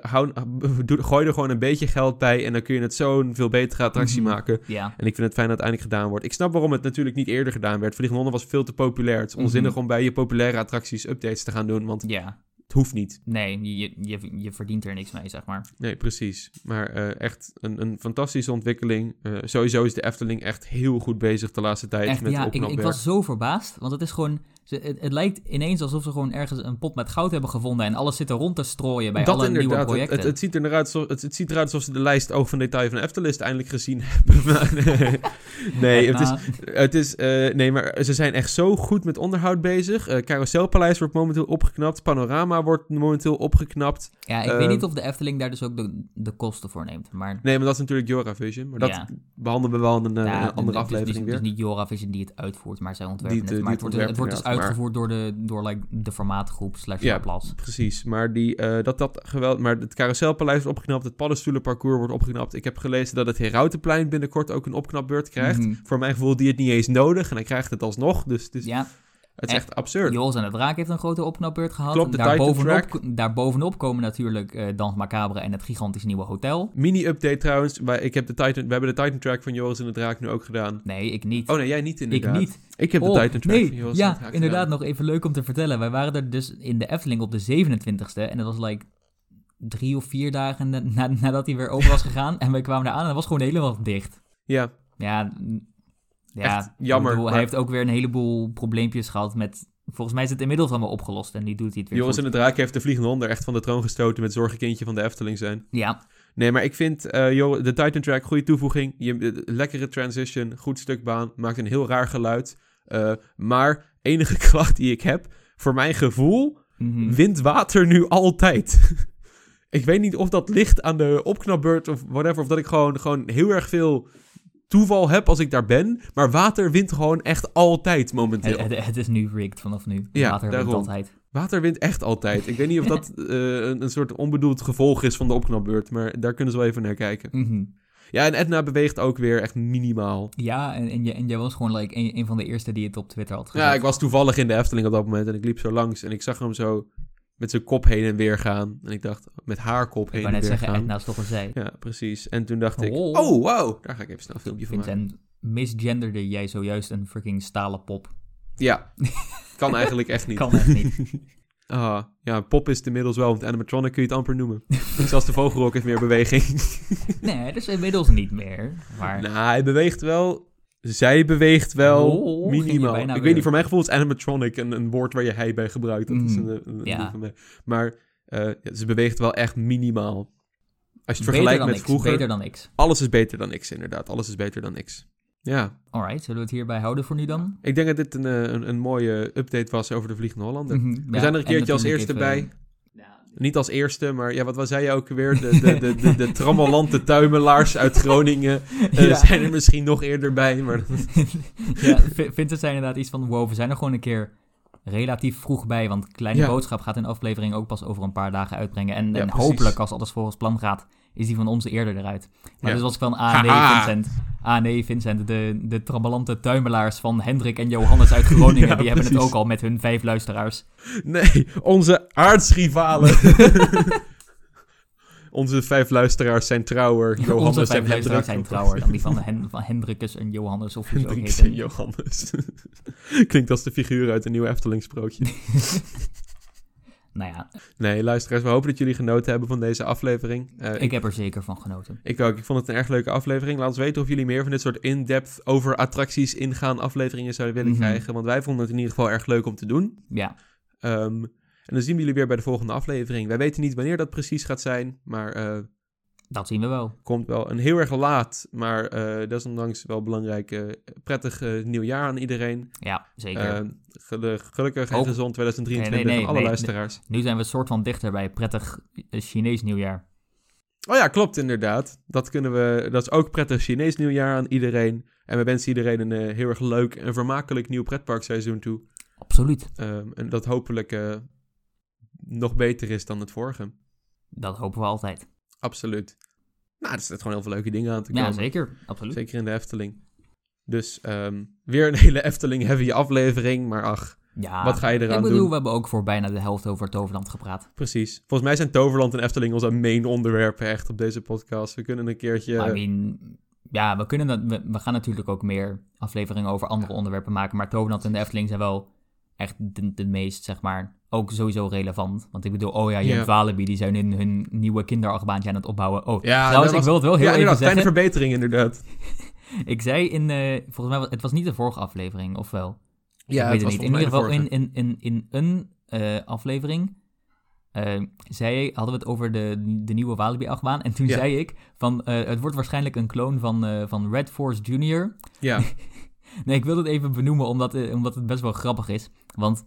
hou, gooi er gewoon een beetje geld bij en dan kun je het zo'n veel betere attractie Mhm. maken. Ja. En ik vind het fijn dat het eindelijk gedaan wordt. Ik snap waarom het natuurlijk niet eerder gedaan werd. Vliegende Hollander was veel te populair. Het is onzinnig Mhm. om bij je populaire attracties updates te gaan doen, want Ja. Het hoeft niet. Nee, je, je, je verdient er niks mee, zeg maar. Nee, precies. Maar eh, echt een, een fantastische ontwikkeling. Eh, sowieso is de Efteling echt heel goed bezig de laatste tijd Echt, met ja, ik, ik was zo verbaasd, want het is gewoon... ze- Het, het lijkt ineens alsof ze gewoon ergens een pot met goud hebben gevonden... en alles zit er rond te strooien bij dat alle nieuwe inderdaad. Het, projecten. het, het, ziet er eruit alsof, het, ziet eruit alsof ze de lijst oog van detail van Eftelist eindelijk gezien hebben. Nee, nee, het is, het is, eh, nee, maar ze zijn echt zo goed met onderhoud bezig. Eh Carouselpaleis wordt momenteel opgeknapt. Panorama wordt momenteel opgeknapt. Ja, ik Ehm, weet niet of de Efteling daar dus ook de, de kosten voor neemt. Maar Nee, maar dat is natuurlijk Joravision. Maar dat Ja. behandelen we wel in een, eh, ja, andere aflevering weer. Het is niet Joravision die het uitvoert, maar zij ontwerpen Die het. Maar het wordt, het wordt dus uitgevoerd door de, door like, de formaatgroep slash Ja. Plas. Precies, maar die, eh, dat, dat geweld, maar het Carouselpaleis wordt opgeknapt, het paddenstoelenparcours wordt opgeknapt. Ik heb gelezen dat het Herautenplein binnenkort ook een opknapbeurt krijgt. Mhm. Voor mijn gevoel die het niet eens nodig en hij krijgt het alsnog. Dus is, Ja, het is echt, echt. absurd. Joris en de Draak heeft een grote opknapbeurt gehad. Klopt, de daar, Titan bovenop, daar bovenop komen natuurlijk eh Dans Macabre en het gigantisch nieuwe hotel. Mini-update trouwens, wij, ik heb de Titan, we hebben de Titan Track van Joris en de Draak nu ook gedaan. Nee, ik niet. Oh nee, jij niet ik inderdaad. niet. Ik heb Oh, de Titan Track nee, van Joris en de ja, Draak inderdaad, gedaan. nog even leuk om te vertellen. Wij waren er dus in de Efteling op de 27e. En dat was like drie of vier dagen na- na- nadat hij weer open was gegaan. En wij kwamen daar aan en dat was gewoon helemaal dicht. Ja, Ja, ja Echt jammer, ik bedoel, maar- Hij heeft ook weer een heleboel probleempjes gehad met... Volgens mij is het inmiddels allemaal opgelost en die doet hij het weer Joris goed. en de Draak heeft de Vliegende Honden echt van de troon gestoten met zorgenkindje van de Efteling zijn. Ja, Nee, maar ik vind joh, de Titan Track, goede toevoeging. Je, de- de- lekkere transition, goed stuk baan. Maakt een heel raar geluid. Eh, maar enige klacht die ik heb, voor mijn gevoel, mhm. wint water nu altijd. ik weet niet of dat ligt aan de opknapbeurt of whatever. Of dat ik gewoon, gewoon heel erg veel toeval heb als ik daar ben. Maar water wint gewoon echt altijd momenteel. het, het, het is nu rigged vanaf nu. Ja, Water wint altijd. Water wint echt altijd. Ik weet niet of dat eh, een, een soort onbedoeld gevolg is van de opknapbeurt. Maar daar kunnen ze wel even naar kijken. Mhm. Ja, en Edna beweegt ook weer echt minimaal. Ja, en, en, jij, en jij was gewoon like, een, een van de eerste die het op Twitter had gezet. Ja, ik was toevallig in de Efteling op dat moment en ik liep zo langs en ik zag hem zo met zijn kop heen en weer gaan. En ik dacht, met haar kop Ik heen en net weer zeggen, gaan. Edna is toch een zij. Ja, precies. En toen dacht ik, Oh. wow, daar ga ik even snel een filmpje van maken. Vincent, misgenderde jij zojuist een freaking stalen pop? Ja, kan eigenlijk echt niet. Kan echt niet. Ah, ja, pop is het inmiddels wel, want animatronic kun je het amper noemen. Zelfs de vogelrok heeft meer beweging. Nee, dat is inmiddels niet meer. Maar nou, hij beweegt wel... Zij beweegt wel Oh, minimaal. Ik weer. weet niet, voor mijn gevoel is animatronic een, een woord waar je hij bij gebruikt. Dat is Mhm, een, een, ja. ding van mij. Maar eh, ze beweegt wel echt minimaal. Als je het beter vergelijkt met niks. vroeger, Beter dan niks. alles is beter dan niks inderdaad. Alles is beter dan niks. Ja, Alright, zullen we het hierbij houden voor nu dan? ik denk dat dit een, eh, een, een mooie update was over de Vliegende Hollander. Mhm, We ja, zijn er een en keertje als eerste even- bij. Niet als eerste, maar ja, wat was jij ook weer? De, de, de, de, de trammelante tuimelaars uit Groningen eh, Ja. zijn er misschien nog eerder bij. Maar ja, Vincent zei inderdaad iets van, wow, we zijn er gewoon een keer relatief vroeg bij, want Kleine Ja. Boodschap gaat in aflevering ook pas over een paar dagen uitbrengen. En, Ja, en precies. hopelijk, als alles volgens plan gaat, is die van ons eerder eruit. Maar dus was ik van, ah nee. Vincent, ah nee Vincent, de, de trammelante tuimelaars van Hendrik en Johannes uit Groningen, die hebben het ook al met hun vijf luisteraars. nee, onze aardsrivalen. onze vijf luisteraars zijn trouwer. Johannes Onze vijf en luisteraars zijn trouwer dan die van, Hen van Hendrikus en Johannes of hoe ze ook Hendrik en. Johannes. Klinkt als de figuur uit een nieuw Efteling sprookje. Nou ja, Nee, luisteraars, we hopen dat jullie genoten hebben van deze aflevering. Eh, ik, ik heb er zeker van genoten. ik ook. Ik vond het een erg leuke aflevering. Laat ons weten of jullie meer van dit soort in-depth over attracties ingaan afleveringen zouden willen Mhm. krijgen. Want wij vonden het in ieder geval erg leuk om te doen. Ja, Ehm, en dan zien we jullie weer bij de volgende aflevering. Wij weten niet wanneer dat precies gaat zijn, maar eh, dat zien we wel. komt wel een heel erg laat. Maar eh desondanks wel belangrijk. eh, prettig nieuwjaar aan iedereen. Ja, zeker. Eh, gelu- gelukkig en gezond 2023 Nee, nee, nee, van alle luisteraars. nu zijn we een soort van dichter bij prettig Chinees nieuwjaar. Oh ja, klopt inderdaad. Dat, kunnen we, dat is ook prettig Chinees nieuwjaar aan iedereen. En we wensen iedereen een heel erg leuk en vermakelijk nieuw pretparkseizoen toe. Absoluut. Ehm, en dat hopelijk nog beter is dan het vorige. Dat hopen we altijd. Absoluut. Nou, er zitten gewoon heel veel leuke dingen aan te komen. Ja, zeker. Absoluut. Zeker in de Efteling. Dus ehm, weer een hele Efteling-heavy aflevering. Maar ach, Ja, wat ga je eraan ik bedoel, doen? we hebben ook voor bijna de helft over Toverland gepraat. Precies. Volgens mij zijn Toverland en Efteling onze main onderwerpen echt op deze podcast. We kunnen een keertje... I mean, ja, we, kunnen dat, we, we gaan natuurlijk ook meer afleveringen over andere onderwerpen maken. Maar Toverland en de Efteling zijn wel echt de, de meest, zeg maar, ook sowieso relevant. Want ik bedoel, oh ja, je Walibi, die zijn in hun nieuwe kinderachtbaantje aan het opbouwen. Oh, ja, trouwens, ik wil het wel heel ja, even zeggen. kleine verbetering inderdaad. Ik zei in, eh, volgens mij, was, het was niet de vorige aflevering, of wel? Ja, ik weet het niet. In ieder geval, in, in, in, in een eh, aflevering eh, zei, hadden we het over de, de nieuwe Walibi-achtbaan. En toen Ja. zei ik, van, het wordt waarschijnlijk een kloon van, van Red Force Junior. Ja, Nee, ik wil het even benoemen, omdat, omdat het best wel grappig is. Want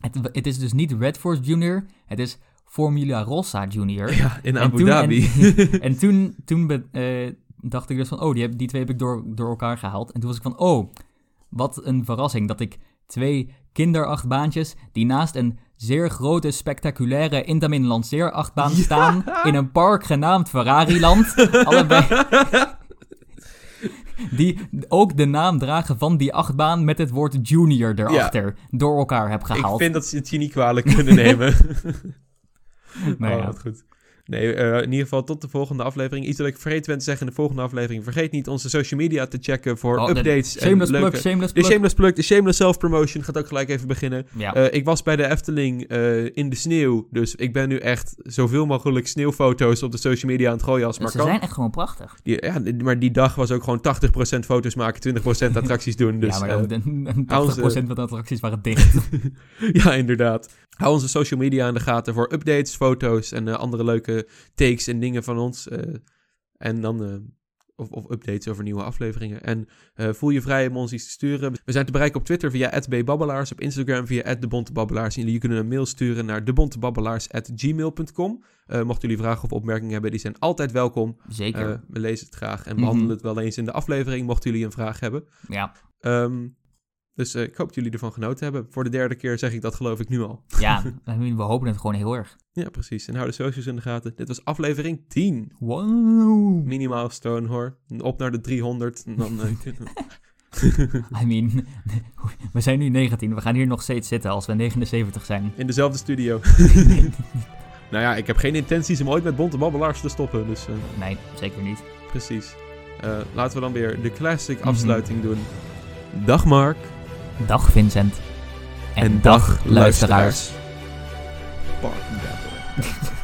het, het is dus niet Red Force Junior, het is Formula Rossa Junior. ja, in Abu toen- Dhabi. En, en toen, toen be- eh, dacht ik dus van, oh, die, heb, die twee heb ik door, door elkaar gehaald. En toen was ik van, oh, wat een verrassing dat ik twee kinderachtbaantjes die naast een zeer grote, spectaculaire Intamin lanceerachtbaan staan in een park genaamd Ferrariland. allebei. Die ook de naam dragen van die achtbaan met het woord junior erachter door elkaar heb Ik gehaald. vind dat ze het je niet kwalijk kunnen nemen. Nou oh, ja. goed. Nee, eh, in ieder geval tot de volgende aflevering. Iets dat ik vergeten ben te zeggen in de volgende aflevering. Vergeet niet onze social media te checken voor Oh, de- updates. en Shameless leuke... plug, shameless De plug. shameless plug, de shameless self-promotion gaat ook gelijk even beginnen. Ja. Eh, ik was bij de Efteling eh, in de sneeuw. Dus ik ben nu echt zoveel mogelijk sneeuwfoto's op de social media aan het gooien als maar ze kan. zijn echt gewoon prachtig. Die, ja, maar die dag was ook gewoon 80% foto's maken, 20% attracties doen. Dus, ja, maar eh, dan, dan- hou 80% onze- van de attracties waren dicht. ja, inderdaad. Hou onze social media in de gaten voor updates, foto's en eh, andere leuke takes en dingen van ons. eh, en dan... eh, of, of updates over nieuwe afleveringen. En voel je vrij om ons iets te sturen. We zijn te bereiken op Twitter via @bbabbelaars, op Instagram via @debontebabbelaars. En jullie kunnen een mail sturen naar debontebabbelaars@gmail.com. Eh mochten jullie vragen of opmerkingen hebben, die zijn altijd welkom. Zeker. We lezen het graag en Mhm. behandelen het wel eens in de aflevering, mochten jullie een vraag hebben. ja. Ehm, dus eh, ik hoop dat jullie ervan genoten hebben. Voor de derde keer zeg ik dat geloof ik nu al. ja, I mean, we hopen het gewoon heel erg. Ja, precies. En hou de socials in de gaten. Dit was aflevering 10. Wow. Minimaal stone hoor. Op naar de 300. En dan, eh, I mean, we zijn nu 19. We gaan hier nog steeds zitten als we 79 zijn. in dezelfde studio. nou ja, ik heb geen intenties om ooit met bonte babbelaars te stoppen. Dus eh, Nee, zeker niet. precies. Eh, laten we dan weer de classic Mhm. afsluiting doen. Dag Mark. Dag Vincent. En, En dag dag luisteraars. luisteraars.